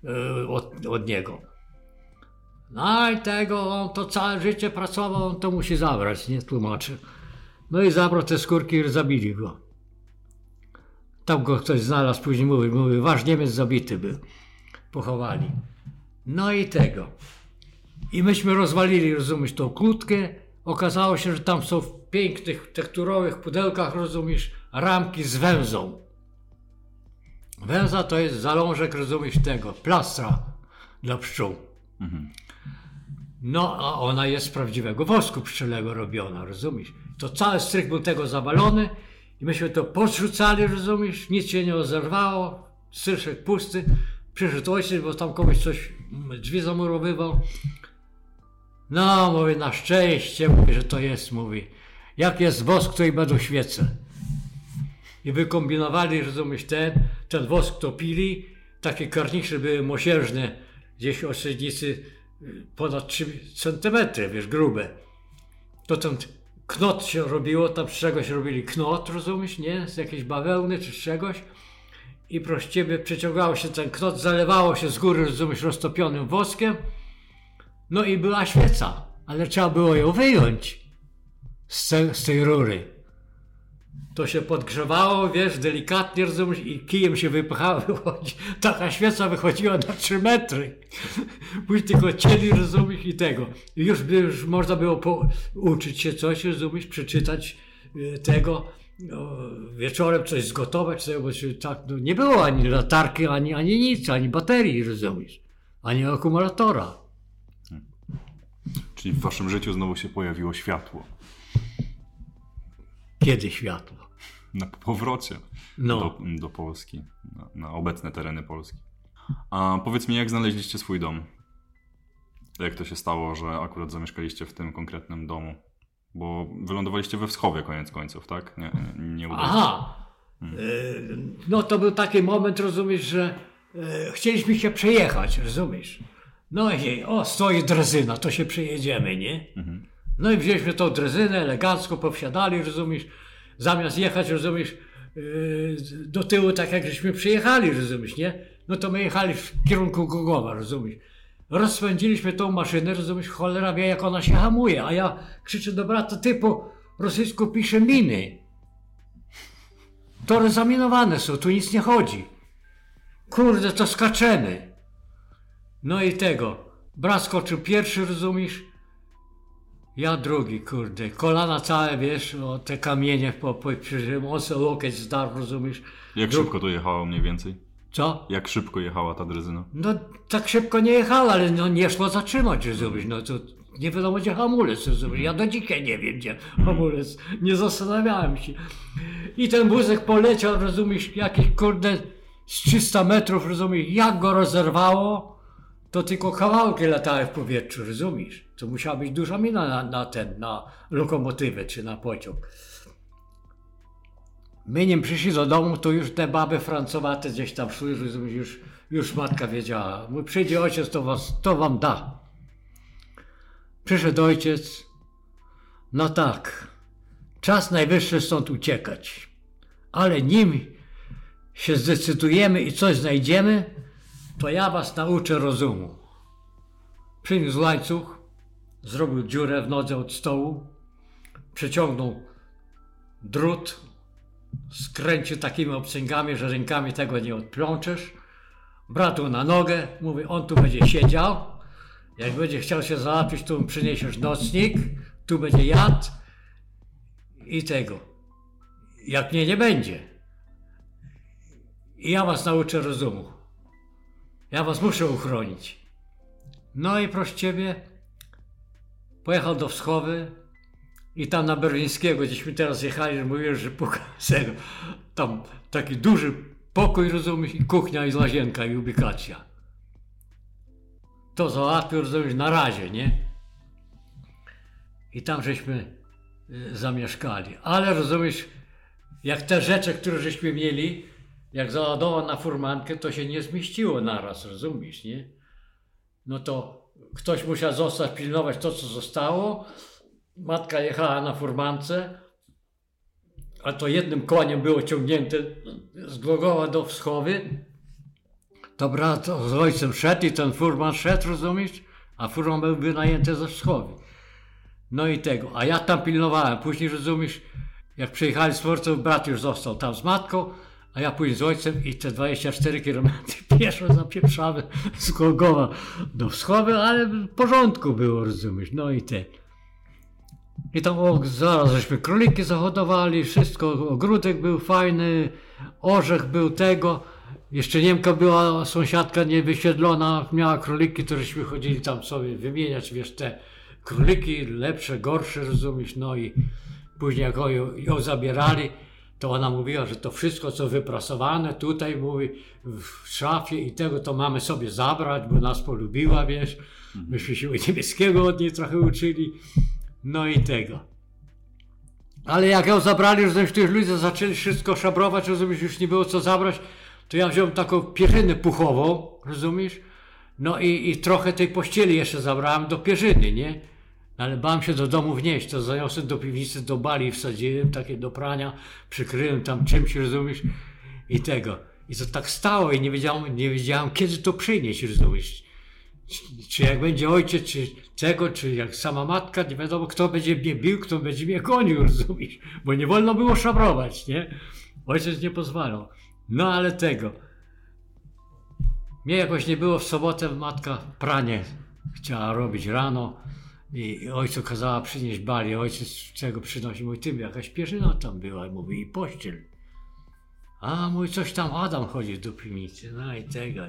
B: e, od, od niego. No i tego, on to całe życie pracował, on to musi zabrać, nie tłumaczy. No i zabrał te skórki i zabili go. Tam go ktoś znalazł, później mówi, mówi, wasz Niemiec zabity był. Pochowali. No i tego. I myśmy rozwalili, rozumiesz, tą kłódkę. Okazało się, że tam są w pięknych, tekturowych pudełkach, rozumiesz, ramki z węzą. Węza to jest zalążek, rozumiesz, tego, plastra dla pszczół. No, a ona jest z prawdziwego wosku pszczelego robiona, rozumiesz? To cały strych był tego zawalony i myśmy to podrzucali, rozumiesz? Nic się nie rozerwało, stryszek pusty. Przyszedł ojciec, bo tam komuś coś, drzwi zamurowywał. No, mówię, na szczęście, mówi, że to jest, mówi. Jak jest wosk, to i będą świece. I wykombinowali, rozumiesz, ten, ten wosk topili, takie karnicze były mosiężne, gdzieś o średnicy y, ponad 3 centymetry, wiesz, grube. To ten knot się robiło, tam z czegoś robili knot, rozumiesz, nie? Z jakiejś bawełny czy z czegoś. I proszę ciebie, przeciągało się ten knot, zalewało się z góry, rozumiesz, roztopionym woskiem. No i była świeca, ale trzeba było ją wyjąć z, z tej rury. To się podgrzewało, wiesz, delikatnie, rozumiesz, i kijem się wypychało. Taka świeca wychodziła na 3 metry. Później tylko cieli, rozumiesz, i tego. I już, już można było po, uczyć się coś, rozumiesz, przeczytać y, tego. No, wieczorem coś zgotować, sobie, bo się tak, no, nie było ani latarki, ani, ani nic, ani baterii, rozumiesz, ani akumulatora.
C: Czyli w waszym życiu znowu się pojawiło światło.
B: Kiedy światło?
C: Na powrocie
B: No.
C: do, do Polski, na, na obecne tereny Polski. A powiedz mi, jak znaleźliście swój dom? Jak to się stało, że akurat zamieszkaliście w tym konkretnym domu? Bo wylądowaliście we Wschowie koniec końców, tak? Nie, nie, nie udało się.
B: Aha. E, No to był taki moment, rozumiesz, że e, chcieliśmy się przejechać, rozumiesz? No i o, stoi drezyna, to się przejedziemy, nie? No i wzięliśmy tą drezynę, elegancko powsiadali, rozumiesz? Zamiast jechać, rozumiesz, e, do tyłu, tak jak żeśmy przyjechali, rozumiesz, nie? No to my jechali w kierunku Gogowa, rozumiesz? rozpędziliśmy tą maszynę, rozumiesz, cholera wie jak ona się hamuje, a ja krzyczę do brata, ty po rosyjsku pisze miny. Tory zaminowane są, tu nic nie chodzi. Kurde, to skaczemy. No i tego. Brat skoczył pierwszy, rozumiesz? Ja drugi, kurde. Kolana całe, wiesz, o te kamienie po, po mocno lokieć zdarł, rozumiesz?
C: Jak
B: Dru-
C: szybko to jechała mniej więcej?
B: Co?
C: Jak szybko jechała ta drezyna?
B: No tak szybko nie jechała, ale no nie szło zatrzymać, rozumiesz? No to nie wiadomo gdzie hamulec, rozumiesz? Ja do dzisiaj nie wiem gdzie hamulec. Nie zastanawiałem się. I ten wózek poleciał, rozumiesz, jakieś kurde z 300 metrów, rozumiesz? Jak go rozerwało, to tylko kawałki latały w powietrzu, rozumiesz? To musiała być duża mina na, na ten, na lokomotywę czy na pociąg. My nim przyszli do domu, to już te baby francowate gdzieś tam szły, rozumiesz, już, już matka wiedziała. Mój przyjdzie ojciec, to, was, to wam da. Przyszedł ojciec. No tak, czas najwyższy stąd uciekać. Ale nim się zdecydujemy i coś znajdziemy, to ja was nauczę rozumu. Przyniósł łańcuch, zrobił dziurę w nodze od stołu, przeciągnął drut, skręcił takimi obcęgami, że rękami tego nie odplączesz. Bratu na nogę, mówi, on tu będzie siedział. Jak będzie chciał się załatwić, to mu przyniesiesz nocnik, tu będzie jad i tego. Jak mnie nie będzie. I ja was nauczę rozumu. Ja was muszę uchronić. No i proszę ciebie, pojechał do Wschowy, i tam na Berlińskiego, gdzieśmy teraz jechali, mówiłem, że puka. Tam taki duży pokój, rozumiesz, i kuchnia, i łazienka, i ubikacja. To załatwił, rozumiesz, na razie, nie? I tam żeśmy y, zamieszkali. Ale rozumiesz, jak te rzeczy, które żeśmy mieli, jak załadował na furmankę, to się nie zmieściło naraz, rozumiesz, nie? No to ktoś musiał zostać, pilnować to, co zostało, Matka jechała na furmance, a to jednym koniem było ciągnięte z do Wschowy. To brat z ojcem szedł i ten furman szedł, rozumiesz? A furman był wynajęty ze Wschowy. No i tego. A ja tam pilnowałem. Później, rozumiesz, jak przyjechali z Forcą, brat już został tam z matką, a ja później z ojcem i te 24 km pieszo zapieprzamy z Głogowa do Wschowy, ale w porządku było, rozumiesz? No i te. I tam o, zaraz żeśmy króliki zahodowali, wszystko, ogródek był fajny, orzech był tego. Jeszcze Niemka była, sąsiadka niewysiedlona, miała króliki, to żeśmy chodzili tam sobie wymieniać, wiesz, te króliki, lepsze, gorsze, rozumiesz, no i później jak ją, ją zabierali, to ona mówiła, że to wszystko, co wyprasowane tutaj, mówi, w szafie i tego, to mamy sobie zabrać, bo nas polubiła, wiesz. Myśmy się niemieckiego od niej trochę uczyli. No i tego. Ale jak ją zabrali, rozumiesz, to już ludzie zaczęli wszystko szabrować, rozumiesz, już nie było co zabrać, to ja wziąłem taką pierzynę puchową, rozumiesz? No i, i trochę tej pościeli jeszcze zabrałem do pierzyny, nie? Ale bałem się do domu wnieść, to zaniosłem do piwnicy, do bali wsadziłem, takie do prania, przykryłem tam czymś, rozumiesz? I tego. I to tak stało i nie wiedziałem, nie wiedziałem kiedy to przynieść, rozumiesz? Czy, czy jak będzie ojciec, czy czego, czy jak sama matka, nie wiadomo kto będzie mnie bił, kto będzie mnie gonił, rozumiesz? Bo nie wolno było szabrować, nie? Ojciec nie pozwalał. No ale tego. Mnie jakoś nie było w sobotę, matka pranie chciała robić rano i ojcu kazała przynieść bali. Ojciec czego przynosi? Mój tym jakaś pierzyna tam była, mówi i pościel. A mój coś tam Adam chodzi do piwnicy, no i tego.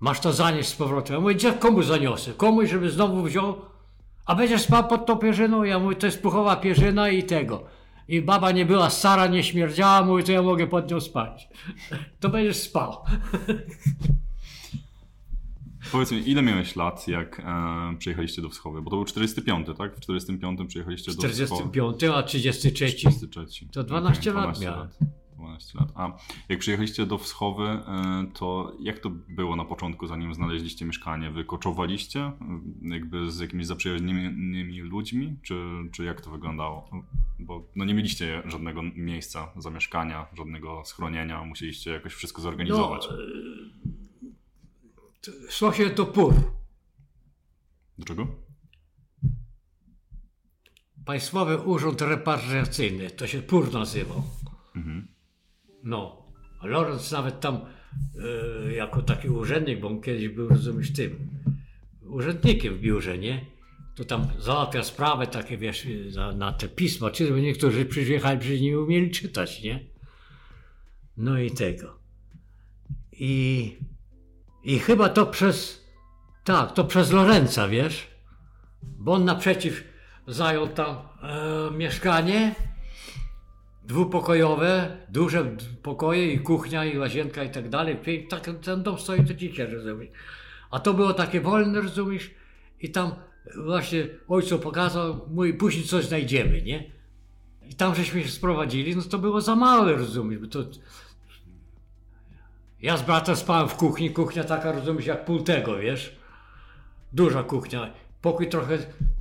B: Masz to zanieść z powrotem. Ja mówię, gdzie, komu zaniosę? Komuś, żeby znowu wziął? A będziesz spał pod tą pierzyną? Ja mówię, to jest puchowa pierzyna i tego. I baba nie była stara, nie śmierdziała, mówi, to ja mogę pod nią spać. To będziesz spał.
C: Powiedz mi, ile miałeś lat, jak e, przyjechaliście do Wschowy? Bo to był 45, tak? W 45 przyjechaliście do Wschowy.
B: 45, a 33
C: 33.
B: To 12
C: Okej,
B: lat
C: 12
B: miałem.
C: 12 lat. A jak przyjechaliście do Wschowy, e, to jak to było na początku, zanim znaleźliście mieszkanie? Wy koczowaliście e, jakby z jakimiś zaprzyjaźnionymi ludźmi? Czy, czy jak to wyglądało? Bo no nie mieliście żadnego miejsca zamieszkania, żadnego schronienia, musieliście jakoś wszystko zorganizować.
B: No, e, szło się to pór.
C: Dlaczego?
B: Państwowy Urząd Repatriacyjny, to się PUR nazywał. No, a Lorenz nawet tam e, jako taki urzędnik, bo on kiedyś był, rozumiesz, tym urzędnikiem w biurze, nie? To tam załatwia sprawę takie, wiesz, na, na te pisma, czy niektórzy przyjechali, przecież nie umieli czytać, nie? No i tego. I, i chyba to przez, tak, to przez Lorenza, wiesz? Bo on naprzeciw zajął tam e, mieszkanie dwupokojowe, duże pokoje i kuchnia i łazienka i tak dalej. Tak, ten dom stoi do dzisiaj, rozumiesz. A to było takie wolne, rozumiesz? I tam właśnie ojcu pokazał, mówi, później coś znajdziemy, nie? I tam żeśmy się sprowadzili, no to było za małe, rozumiesz, bo to... Ja z bratem spałem w kuchni, kuchnia taka, rozumiesz, jak pół tego, wiesz? Duża kuchnia, pokój trochę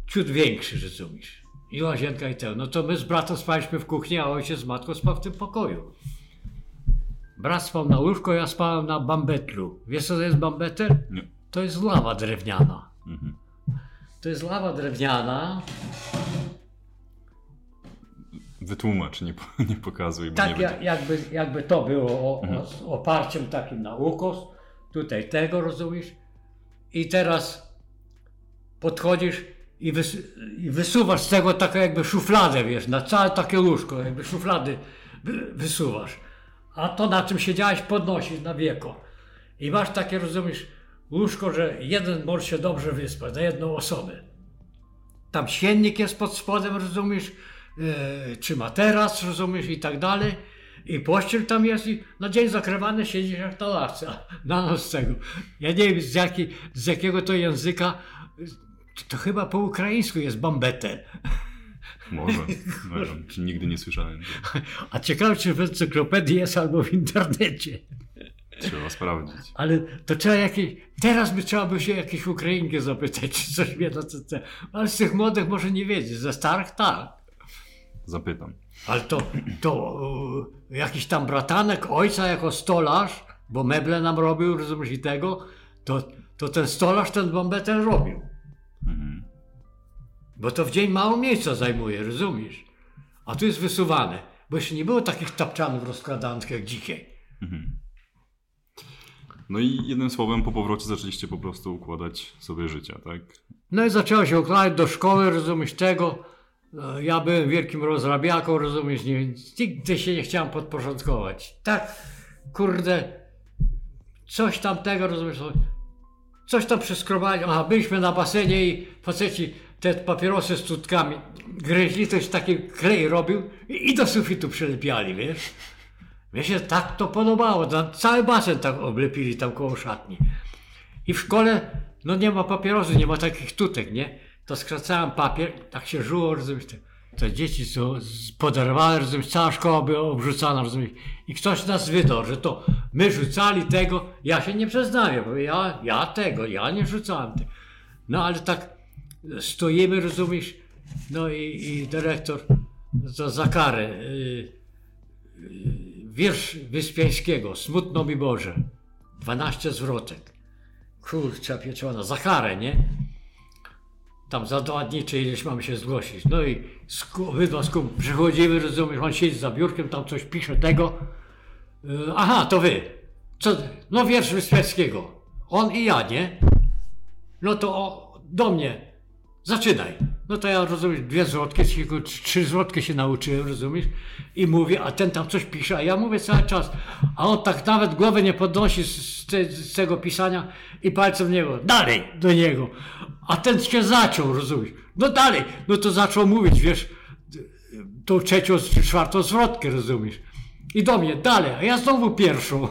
B: ciut większy, rozumiesz. I łazienka i ten. No to my z bratem spaliśmy w kuchni, a ojciec z matką spał w tym pokoju. Brat spał na łóżko, ja spałem na bambetlu. Wiesz co to jest bambetel?
C: Nie.
B: To jest lawa drewniana.
C: Mhm.
B: To jest lawa drewniana,
C: Wytłumacz, nie, nie pokazuj, bo nie
B: tak
C: będzie.
B: ja, jakby, jakby to było o, o, z oparciem takim na ukos. Tutaj tego, rozumiesz? I teraz podchodzisz i, wys, i wysuwasz z tego taką jakby szufladę, wiesz, na całe takie łóżko, jakby szuflady wy, wysuwasz. A to na czym siedziałeś podnosisz na wieko. I masz takie, rozumiesz, łóżko, że jeden może się dobrze wyspać na jedną osobę. Tam siennik jest pod spodem, rozumiesz, czy materac, rozumiesz, i tak dalej. I pościel tam jest i na dzień zakrywany siedzisz jak na ławce, a na noc tego. Ja nie wiem z, jaki, z jakiego to języka, to, to chyba po ukraińsku jest bambetel.
C: Może. Ja nigdy nie słyszałem.
B: A ciekawe, czy w encyklopedii jest albo w internecie.
C: Trzeba sprawdzić.
B: Ale to trzeba jakieś. Teraz by trzeba by się jakieś Ukrainki zapytać, czy coś wie na CC. Ale z tych młodych może nie wiedzieć, ze starych tak.
C: Zapytam.
B: Ale to, to e, jakiś tam bratanek ojca jako stolarz, bo meble nam robił, rozumiesz, i tego, to, to ten stolarz ten bombetel robił.
C: Mhm.
B: Bo to w dzień mało miejsca zajmuje, rozumiesz? A tu jest wysuwane, bo jeszcze nie było takich tapczanów rozkładanych jak dzisiaj.
C: No i jednym słowem, po powrocie zaczęliście po prostu układać sobie życie, tak?
B: No i zaczęło się układać do szkoły, rozumiesz, tego. E, Ja byłem wielkim rozrabiaką, rozumiesz, nie, nigdy się nie chciałem podporządkować. Tak, kurde, coś tam tego, rozumiesz, coś tam przeskrobali. Aha, byliśmy na basenie i faceci te papierosy z cutkami gryźli, jest taki klej robił i, i do sufitu przylepiali, wiesz. Mnie się tak to podobało, cały basen tak oblepili tam koło szatni. I w szkole, no nie ma papierosów, nie ma takich tutek, nie? To skracałem papier, tak się żuło, rozumiesz, te, dzieci są z- poderwane, rozumiesz, cała szkoła była obrzucana, rozumiesz. I ktoś nas wydał, że to my rzucali tego, ja się nie przyznaję, bo ja, ja tego, ja nie rzucałem tego. No ale tak stoimy, rozumiesz, no i, i dyrektor to za karę. y, wiersz Wyspiańskiego, Smutno mi Boże, 12 zwrotek. Kurczę pieczona, za karę, nie? Tam za dwa dni czy ileś mamy się zgłosić. No i obydwa skum, przychodzimy, rozumiesz, on siedzi za biurkiem, tam coś pisze tego. Yy, aha, to wy. Co? No wiersz Wyspiańskiego. On i ja, nie? No to o, do mnie. Zaczynaj. No to ja rozumiem, dwie tr- trzy zwrotki się nauczyłem, rozumiesz? I mówię, a ten tam coś pisze, a ja mówię cały czas. A on tak nawet głowy nie podnosi z, te, z tego pisania i palcem w niego, dalej do niego. A ten się zaciął, rozumiesz? No dalej, no to zaczął mówić, wiesz, tą trzecią, czwartą zwrotkę, rozumiesz? I do mnie, dalej, a ja znowu pierwszą.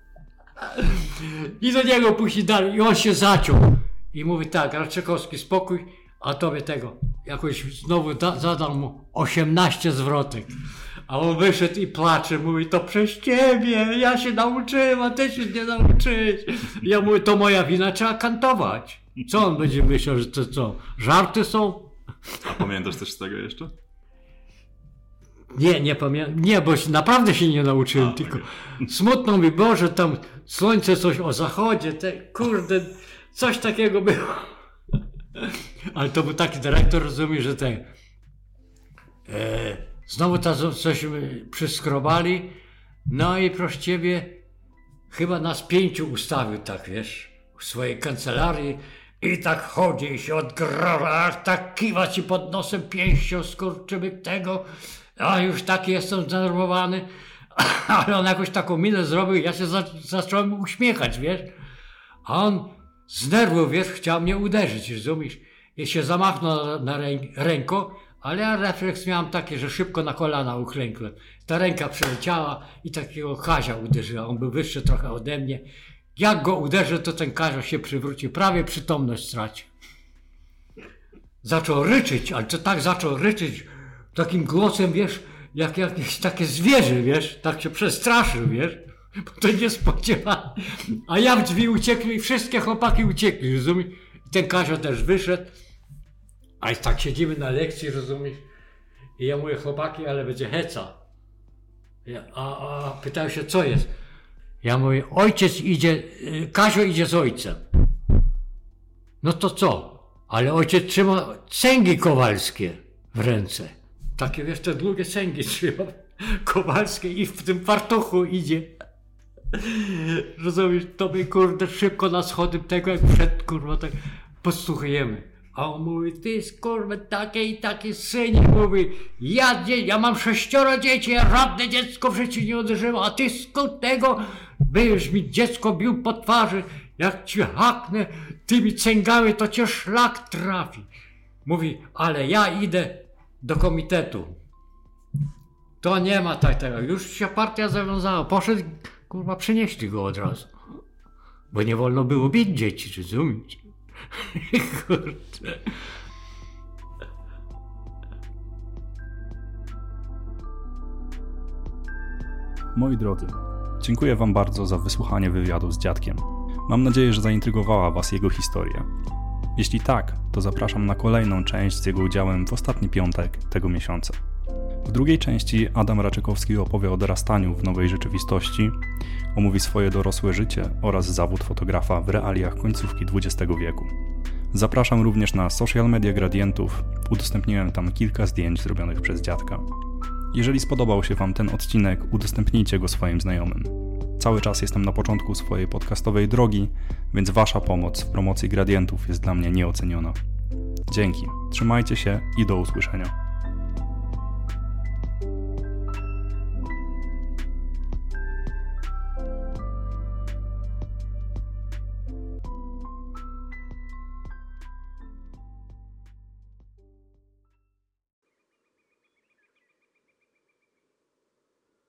B: I do niego puści dalej. I on się zaciął. I mówi tak, Raczekowski, spokój, a tobie tego. Jakoś znowu da, zadał mu 18 zwrotek. A on wyszedł i placze, mówi, to przez ciebie, ja się nauczyłem, a ty się nie nauczyłeś. Ja mówię, to moja wina, trzeba kantować. Co on będzie myślał, że to co, żarty są?
C: A pamiętasz coś z tego jeszcze?
B: Nie, nie pamiętam. Nie, bo naprawdę się nie nauczyłem,
C: A,
B: tylko
C: okej.
B: smutno mi Boże, tam słońce coś o zachodzie, te kurde, coś takiego było. Ale to był taki dyrektor, rozumie, że ten... E, znowu ta coś przyskrobali, no i proszę ciebie, chyba nas pięciu ustawił tak, wiesz, w swojej kancelarii i tak chodzi i się odgra, tak kiwa ci pod nosem pięścią, skurczybyk tego, a już taki jestem zdenerwowany, ale on jakoś taką minę zrobił, ja się za, zacząłem uśmiechać, wiesz, a on z nerwu, wiesz, chciał mnie uderzyć, rozumiesz, się zamachnął na, rę, ręką, ale ja refleks miałem taki, że szybko na kolana uklękłem. Ta ręka przeleciała i takiego Kazia uderzyła. On był wyższy trochę ode mnie. Jak go uderzę, to ten Kazio się przywrócił. Prawie przytomność stracił. Zaczął ryczyć, ale to tak zaczął ryczyć takim głosem, wiesz, jak jakieś takie zwierzę, wiesz, tak się przestraszył, wiesz, bo to nie spodziewałem. A ja w drzwi uciekli i wszystkie chłopaki uciekli, rozumiesz? Ten Kazio też wyszedł. A tak siedzimy na lekcji, rozumiesz? I ja mówię, chłopaki, ale będzie heca. Ja, a, a się, co jest? Ja mówię, ojciec idzie, y, Kazio idzie z ojcem. No to co? Ale ojciec trzyma cęgi kowalskie w ręce. Takie wiesz, te długie cęgi trzyma kowalskie i w tym fartuchu idzie. Rozumiesz, to my kurde szybko na schody tego jak przed kurwa tak posłuchujemy. A on mówi, ty skurwy, takie i takie syni, mówi, ja, ja mam sześcioro dzieci, ja żadne dziecko w życiu nie uderzyłem, a ty skąd tego, byś mi dziecko bił po twarzy, jak ci haknę tymi cęgami, to cię szlak trafi. Mówi, ale ja idę do komitetu. To nie ma tak tego, już się partia zawiązała, poszedł, kurwa, przynieśli go od razu. Bo nie wolno było bić dzieci, rozumiecie? Kurde.
A: Moi drodzy, dziękuję Wam bardzo za wysłuchanie wywiadu z dziadkiem. Mam nadzieję, że zaintrygowała Was jego historia. Jeśli tak, to zapraszam na kolejną część z jego udziałem w ostatni piątek tego miesiąca. W drugiej części Adam Raczykowski opowie o dorastaniu w nowej rzeczywistości, omówi swoje dorosłe życie oraz zawód fotografa w realiach końcówki XX wieku. Zapraszam również na social media Gradientów. Udostępniłem tam kilka zdjęć zrobionych przez dziadka. Jeżeli spodobał się Wam ten odcinek, udostępnijcie go swoim znajomym. Cały czas jestem na początku swojej podcastowej drogi, więc Wasza pomoc w promocji Gradientów jest dla mnie nieoceniona. Dzięki, trzymajcie się i do usłyszenia.